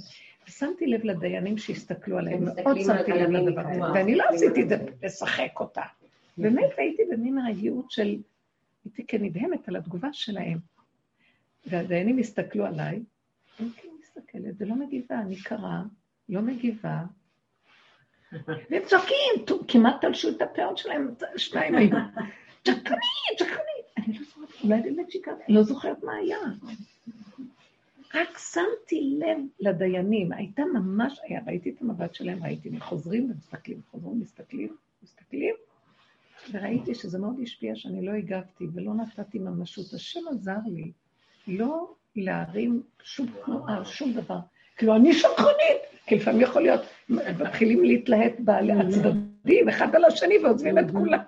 ושמתי לב לדיינים שהסתכלו עליהם, מאוד שמתי לב לדבר הזה, ואני לא עשיתי את זה לשחק אותה. באמת הייתי במין רגיעות של, הייתי כנדהמת על התגובה שלהם. והדיינים הסתכלו עליי, אני כאילו מסתכלת ולא מגיבה, אני קרה, לא מגיבה, והם צועקים, כמעט תלשו את הפאות שלהם, שניים היו. צ'קנית, צ'קנית. אני לא זוכרת, אולי באמת שיקרתי, אני לא זוכרת מה היה. רק שמתי לב לדיינים, הייתה ממש, היה, ראיתי את המבט שלהם, ראיתי, הם חוזרים ומסתכלים, חוזרים, מסתכלים, מסתכלים, וראיתי שזה מאוד השפיע שאני לא הגבתי ולא נתתי ממשות. השם עזר לי לא להרים שום תנועה, שום דבר. כאילו, אני שקרנית, כי לפעמים יכול להיות, מתחילים להתלהט בעלי הצדדים, אחד על השני, ועוזבים את כולם.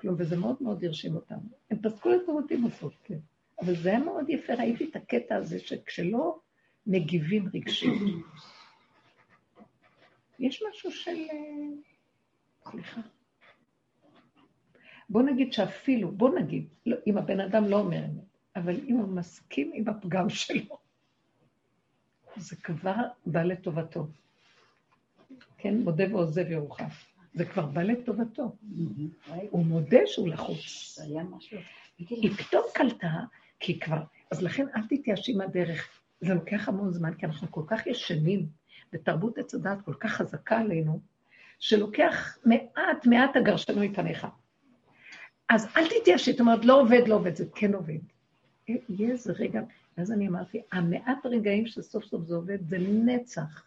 כלום, וזה מאוד מאוד הרשים אותם. הם פסקו לטובתי בסוף, כן. אבל זה היה מאוד יפה, ראיתי את הקטע הזה שכשלא מגיבים רגשית, יש משהו של... אה, סליחה. בוא נגיד שאפילו, בוא נגיד, לא, אם הבן אדם לא אומר אמת, אבל אם הוא מסכים עם הפגם שלו, זה כבר בא לטובתו. כן, מודה ועוזב ירוחם. זה כבר בא לטובתו. הוא מודה שהוא לחוץ. היא פתאום קלטה, כי כבר, אז לכן אל תתייאשי מהדרך. זה לוקח המון זמן, כי אנחנו כל כך ישנים, ותרבות עץ הדעת כל כך חזקה עלינו, שלוקח מעט מעט הגרשנו מפניך. אז אל תתייאשי, זאת אומרת, לא עובד, לא עובד, זה כן עובד. יהיה איזה רגע, אז אני אמרתי, המעט רגעים שסוף סוף זה עובד, זה נצח.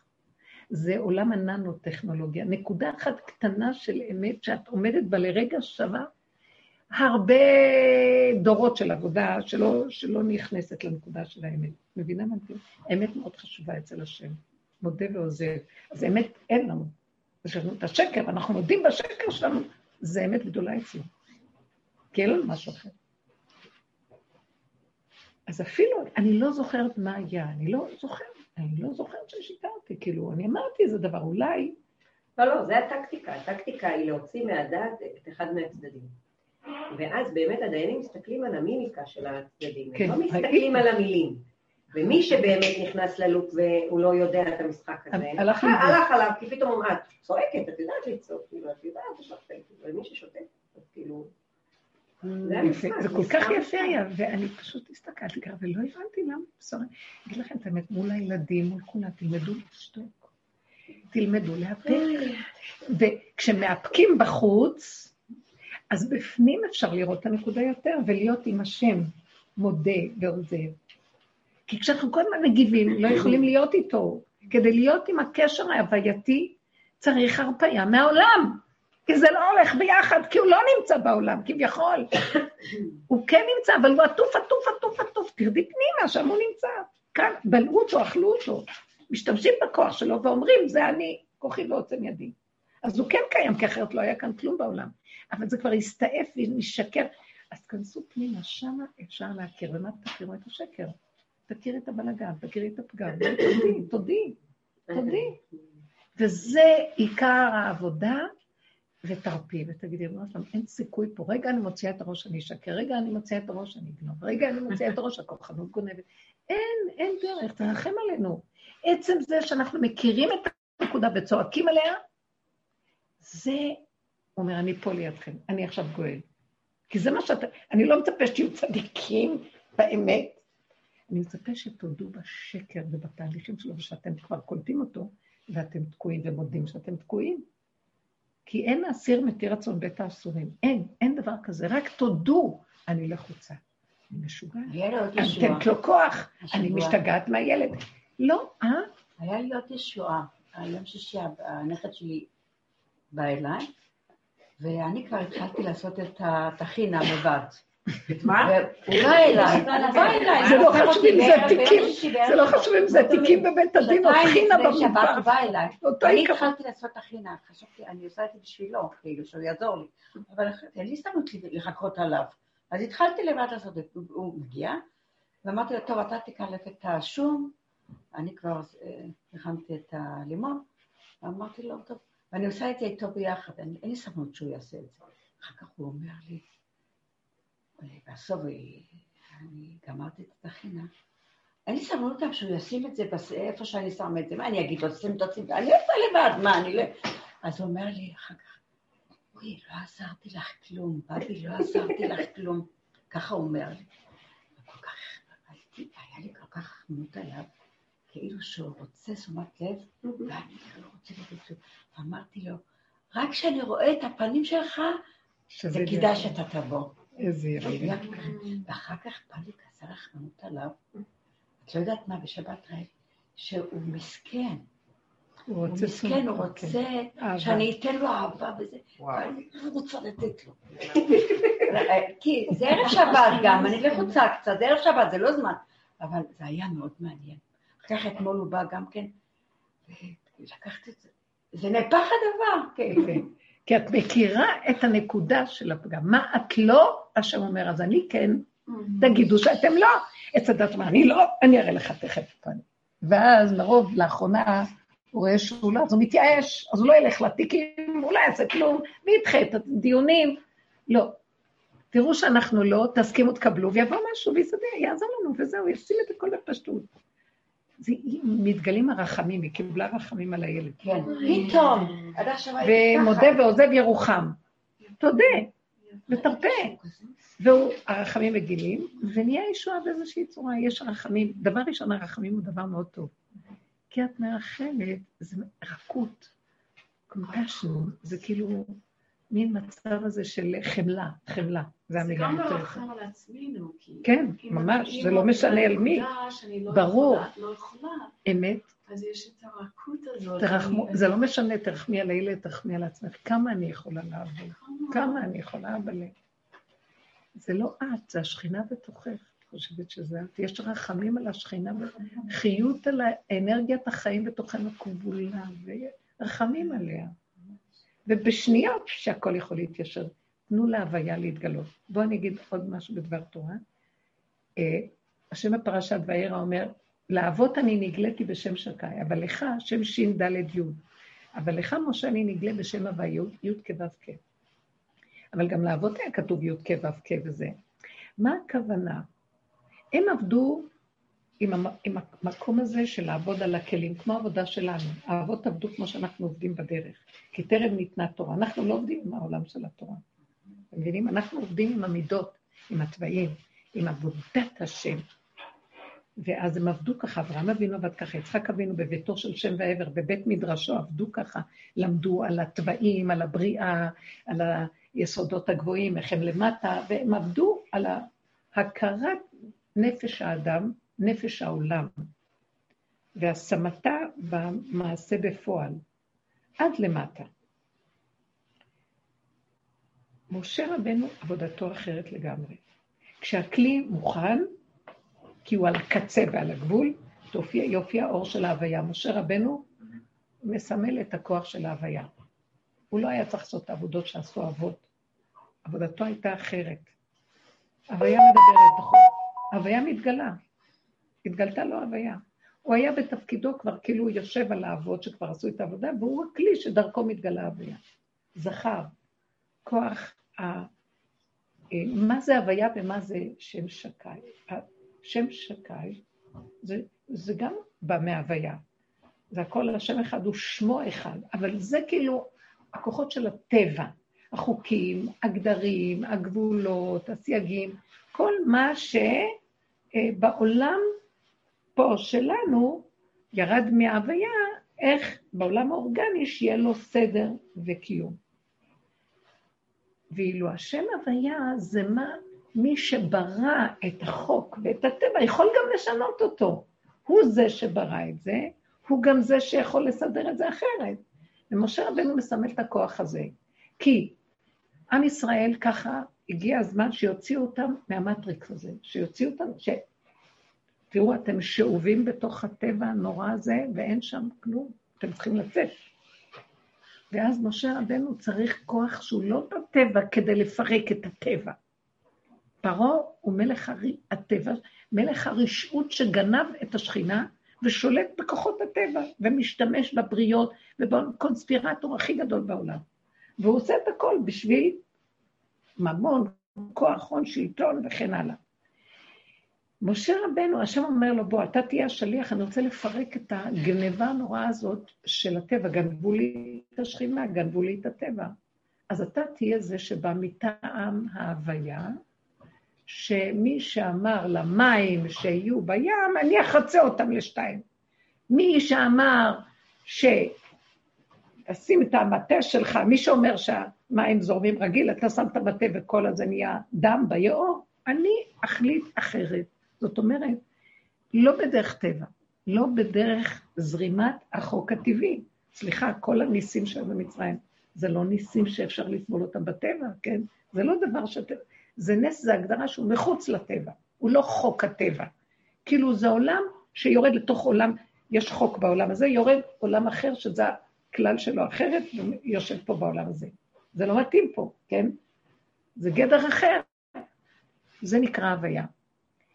זה עולם הננו-טכנולוגיה. נקודה אחת קטנה של אמת שאת עומדת בה לרגע שווה, הרבה דורות של עבודה שלא, שלא נכנסת לנקודה של האמת. מבינה מה אני האמת מאוד חשובה אצל השם. מודה ועוזב. אז אמת אין לנו. יש לנו את השקר, אנחנו מודים בשקר שלנו, זה אמת גדולה אצלו. כי אין לנו משהו אחר. אז אפילו, אני לא זוכרת מה היה, אני לא זוכרת, אני לא זוכרת ששיקרתי, כאילו, אני אמרתי איזה דבר, אולי... לא, לא, זה הטקטיקה, הטקטיקה היא להוציא מהדעת את אחד מהצדדים. ואז באמת הדיינים מסתכלים על המימיקה של הצדדים, כן, הם לא מסתכלים על המילים. ומי שבאמת נכנס ללופ והוא לא יודע את המשחק הזה, הלך, הלך עליו, כי פתאום את צועקת, את יודעת לצעוק, כאילו, את יודעת, לך ומי ששותק, אז כאילו... זה כל כך יפה היה, ואני פשוט הסתכלתי ככה, ולא הבנתי למה. אני אגיד לכם את האמת, מול הילדים, מול כולם, תלמדו לשתוק. תלמדו לאפק. וכשמאפקים בחוץ, אז בפנים אפשר לראות את הנקודה יותר, ולהיות עם השם מודה ועוזב. כי כשאנחנו כל הזמן מגיבים, לא יכולים להיות איתו. כדי להיות עם הקשר ההווייתי, צריך הרפאיה מהעולם. כי זה לא הולך ביחד, כי הוא לא נמצא בעולם, כביכול. הוא כן נמצא, אבל הוא עטוף, עטוף, עטוף, עטוף. תרדי פנימה, שם הוא נמצא. כאן, בלעו אותו, אכלו אותו. משתמשים בכוח שלו ואומרים, זה אני, כוחי ועוצם ידי. אז הוא כן קיים, כי אחרת לא היה כאן כלום בעולם. אבל זה כבר הסתעף ומשקר. אז כנסו פנימה, שמה אפשר להכיר. ומה תכירו את השקר? תכירי את הבלגן, תכירי את הפגם, תודי, תודי, תודי. וזה עיקר העבודה ותרפי ותגידי, ריבונו שלום, אין סיכוי פה. רגע אני מוציאה את הראש, אני אשקר, רגע אני מוציאה את הראש, אני אגנוב, רגע אני מוציאה את הראש, הכוחנות גונבת. אין, אין דרך, תרחם עלינו. עצם זה שאנחנו מכירים את הנקודה וצועקים עליה, זה, אומר, אני פה לידכם, אני עכשיו גואל. כי זה מה שאתה, אני לא מצפה שתהיו צדיקים באמת, אני מצפה שתודו בשקר ובתהליכים שלו, ושאתם כבר קולטים אותו, ואתם תקועים ומודים שאתם תקועים. כי אין אסיר מתיר רצון בית האסורים. אין, אין דבר כזה. רק תודו, אני לחוצה. אני משוגעת. היה לי עוד אני ישועה. נותנת לו כוח. אני משתגעת מהילד. לא, אה? היה לי עוד ישועה. היום שישי הנכד שלי בא אליי, ואני כבר התחלתי לעשות את הטחינה לבד. מה? אליי, הוא בא אליי. זה לא חשוב אם זה תיקים, זה לא. חשוב אם זה תיקים בבית הדין או. אותו ואני עיקרון. התחלתי לעשות טחינה, חשבתי, אני עושה את זה בשבילו, כאילו, שהוא יעזור לי. אבל אין לי הזדמנות לחכות עליו. אז התחלתי לבד לעשות את זה. הוא- מגיע, ואמרתי לו, טוב, אתה תקלף את השום, אני כבר אה, הכנתי את הלימון, ואמרתי לו, טוב, ואני עושה את זה איתו ביחד, אני- אין לי סבלנות שהוא יעשה את זה. אחר כך הוא אומר לי, בסוף אה, אני גמרתי את הטחינה, אין לי סבלנות גם שהוא ישים את זה איפה שאני שם את זה, מה אני אגיד לו, שים את הצידה, אני עושה לבד, מה, אני לא... אז הוא אומר לי אחר כך, אוי, לא עזרתי לך כלום, בבי, לא עזרתי לך כלום. ככה הוא אומר לי. וכל כך, היה לי כל כך חמוד עליו, כאילו שהוא רוצה תשומת לב, ואני לא רוצה לתת כלום. ואמרתי לו, רק כשאני רואה את הפנים שלך, זה כדאי. שאתה תבוא. איזה יפה. ואחר כך בא לי כזה רחמנות עליו. את לא יודעת מה, בשבת ראיתי, שהוא מסכן. הוא מסכן, הוא אוקיי. רוצה אהבה. שאני אתן לו אהבה וזה. ואני לא רוצה לתת לו. כי זה ערב שבת גם, אני לחוצה קצת, זה ערב שבת, זה לא זמן. אבל זה היה מאוד מעניין. אחר כך אתמול הוא בא גם כן, ולקחת את זה. זה נהפך הדבר, כן. יפה. כי את מכירה את הנקודה של הפגם. מה את לא, השם אומר, אז אני כן, תגידו שאתם לא. עץ הדת אומר, אני לא, אני אראה לך תכף. אני. ואז לרוב, לאחרונה, הוא רואה שהוא לא, אז הוא מתייאש, אז הוא לא ילך לתיקים, הוא לא יעשה כלום, וידחה את הדיונים. לא. תראו שאנחנו לא, תסכימו, תקבלו, ויבוא משהו ויסדר, יעזור לנו, וזהו, ישים את הכל בפשטות. זה, מתגלים הרחמים, היא קיבלה רחמים על הילד. כן. פתאום. ומודה ועוזב ירוחם. תודה, ותרפה. והרחמים מגילים, ונהיה ישועה באיזושהי צורה, יש רחמים. דבר ראשון, הרחמים הוא דבר מאוד טוב. כי את מרחמת, זה רכות, קומפשנו, זה כאילו מין מצב הזה של חמלה, חמלה, זה זה המילה גם יותר. לרחם על עצמנו, כי... כן, ממש, זה לא משנה על מי. לא ברור. לא אמת, אז יש את הרכות הזאת. תרחמו, זה לא משנה, תרחמי על הילד, תרחמי על עצמך. כמה אני יכולה לעבוד? כמה אני יכולה, אבל... זה לא את, זה השכינה בתוכך. חושבת שזה את? יש רחמים על השכינה, חיות על אנרגיית החיים בתוכנו כבולה, ורחמים עליה. ובשניות שהכל יכול להתיישר. תנו להוויה להתגלות. בואו אני אגיד עוד משהו בדבר תורה. אה, השם בפרשת וירא אומר, לאבות אני נגליתי בשם שקי, אבל לך שם ש"ד י'. אבל לך, משה, אני נגלה בשם הווה י', י' כו' כ'. אבל גם לאבות היה כתוב י' כ' ו' כ' וזה. מה הכוונה? הם עבדו עם, המ, עם המקום הזה של לעבוד על הכלים, כמו העבודה שלנו. האבות עבדו כמו שאנחנו עובדים בדרך, כי טרם ניתנה תורה. אנחנו לא עובדים עם העולם של התורה. אתם מבינים? אנחנו עובדים עם המידות, עם התוואים, עם עבודת השם. ואז הם עבדו ככה, אברהם אבינו עבד ככה, יצחק אבינו בביתו של שם ועבר, בבית מדרשו עבדו ככה, למדו על התוואים, על הבריאה, על היסודות הגבוהים, איך הם למטה, והם עבדו על הכרת נפש האדם, נפש העולם, והשמתה במעשה בפועל, עד למטה. משה רבנו, עבודתו אחרת לגמרי. כשהכלי מוכן, כי הוא על הקצה ועל הגבול, תופיע יופי האור של ההוויה. משה רבנו מסמל את הכוח של ההוויה. הוא לא היה צריך לעשות את העבודות שעשו אבות. עבודתו הייתה אחרת. הוויה מדברת, נכון? הוויה מתגלה. התגלתה לו הוויה. הוא היה בתפקידו כבר, כאילו הוא יושב על האבות שכבר עשו את העבודה, והוא הכלי שדרכו מתגלה הוויה. זכר, כוח ה... מה זה הוויה ומה זה שם שקי? שם שקי זה, זה גם בא מהוויה. זה הכל השם אחד, הוא שמו אחד, אבל זה כאילו הכוחות של הטבע, החוקים, הגדרים, הגבולות, הסייגים, כל מה שבעולם פה שלנו ירד מההוויה, איך בעולם האורגני שיהיה לו סדר וקיום. ואילו השם הוויה זה מה מי שברא את החוק ואת הטבע יכול גם לשנות אותו. הוא זה שברא את זה, הוא גם זה שיכול לסדר את זה אחרת. ומשה רבנו מסמל את הכוח הזה. כי עם ישראל ככה, הגיע הזמן שיוציאו אותם מהמטריקס הזה, שיוציאו אותם, ש... תראו, אתם שאובים בתוך הטבע הנורא הזה, ואין שם כלום, אתם צריכים לצאת. ואז משה רבנו צריך כוח שהוא לא בטבע כדי לפרק את הטבע. פרעה הוא מלך הטבע, מלך הרשעות שגנב את השכינה ושולט בכוחות הטבע, ומשתמש בבריות ובקונספירטור הכי גדול בעולם. והוא עושה את הכל בשביל ממון, כוח, הון, שלטון וכן הלאה. משה רבנו, השם אומר לו, בוא, אתה תהיה השליח, אני רוצה לפרק את הגניבה הנוראה הזאת של הטבע. גנבו לי את השכינה, גנבו לי את הטבע. אז אתה תהיה זה שבא מטעם ההוויה, שמי שאמר למים שיהיו בים, אני אחצה אותם לשתיים. מי שאמר ש... תשים את המטה שלך, מי שאומר שהמים זורמים רגיל, אתה שם את המטה וכל הזה נהיה דם ביאור, אני אחליט אחרת. זאת אומרת, לא בדרך טבע, לא בדרך זרימת החוק הטבעי. סליחה, כל הניסים שהיו במצרים, זה לא ניסים שאפשר לסבול אותם בטבע, כן? זה לא דבר ש... זה נס, זה הגדרה שהוא מחוץ לטבע, הוא לא חוק הטבע. כאילו זה עולם שיורד לתוך עולם, יש חוק בעולם הזה, יורד עולם אחר, שזה הכלל שלו אחרת, ויושב פה בעולם הזה. זה לא מתאים פה, כן? זה גדר אחר. זה נקרא הוויה.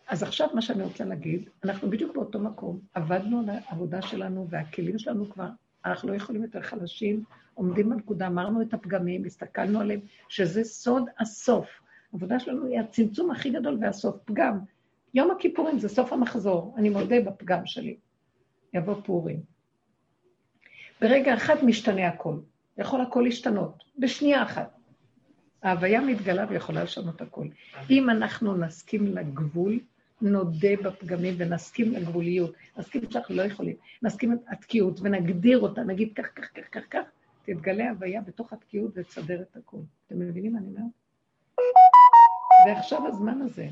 אז עכשיו מה שאני רוצה להגיד, אנחנו בדיוק באותו מקום, עבדנו על העבודה שלנו והכלים שלנו כבר, אנחנו לא יכולים יותר חלשים, עומדים בנקודה, אמרנו את הפגמים, הסתכלנו עליהם, שזה סוד הסוף. העבודה שלנו היא הצמצום הכי גדול והסוף, פגם. יום הכיפורים זה סוף המחזור, אני מודה בפגם שלי. יבוא פורים. ברגע אחד משתנה הכל. יכול הכל להשתנות, בשנייה אחת. ההוויה מתגלה ויכולה לשנות הכל. אם אנחנו נסכים לגבול, נודה בפגמים ונסכים לגבוליות, נסכים שאנחנו לא יכולים, נסכים את התקיעות ונגדיר אותה, נגיד כך, כך, כך, כך, כך, תתגלה הוויה בתוך התקיעות ותסדר את הכול. אתם מבינים מה אני אומרת? ועכשיו הזמן הזה,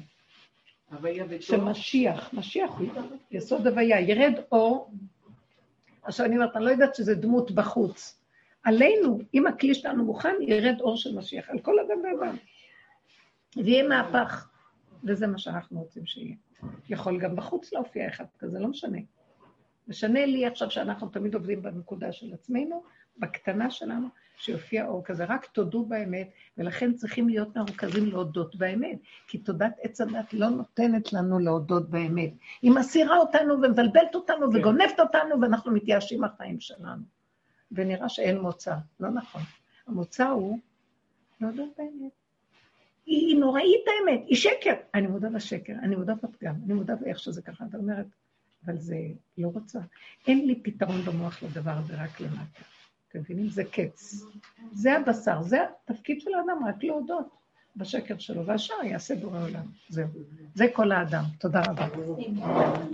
שמשיח, משיח הוא יסוד הוויה, ירד אור, עכשיו אני אומרת, אני לא יודעת שזה דמות בחוץ. עלינו, אם הכלי שלנו מוכן, ירד אור של משיח, על כל אדם ואדם. ויהיה מהפך. וזה מה שאנחנו רוצים שיהיה. יכול גם בחוץ להופיע אחד כזה, לא משנה. משנה לי עכשיו שאנחנו תמיד עובדים בנקודה של עצמנו, בקטנה שלנו, שיופיע אור כזה. רק תודו באמת, ולכן צריכים להיות מרוכזים להודות באמת, כי תודת עץ הדת לא נותנת לנו להודות באמת. היא מסירה אותנו ומבלבלת אותנו כן. וגונבת אותנו, ואנחנו מתייאשים מהחיים שלנו. ונראה שאין מוצא. לא נכון. המוצא הוא להודות באמת. היא נוראית האמת, היא שקר. אני מודה בשקר, אני מודה בפגם, אני מודה באיך שזה ככה. את אומרת, אבל זה לא רוצה. אין לי פתרון במוח לדבר הזה, רק למטה. אתם מבינים? זה קץ. זה הבשר, זה התפקיד של האדם, רק להודות בשקר שלו, והשאר יעשה בורא עולם. זהו. זה כל האדם. תודה רבה.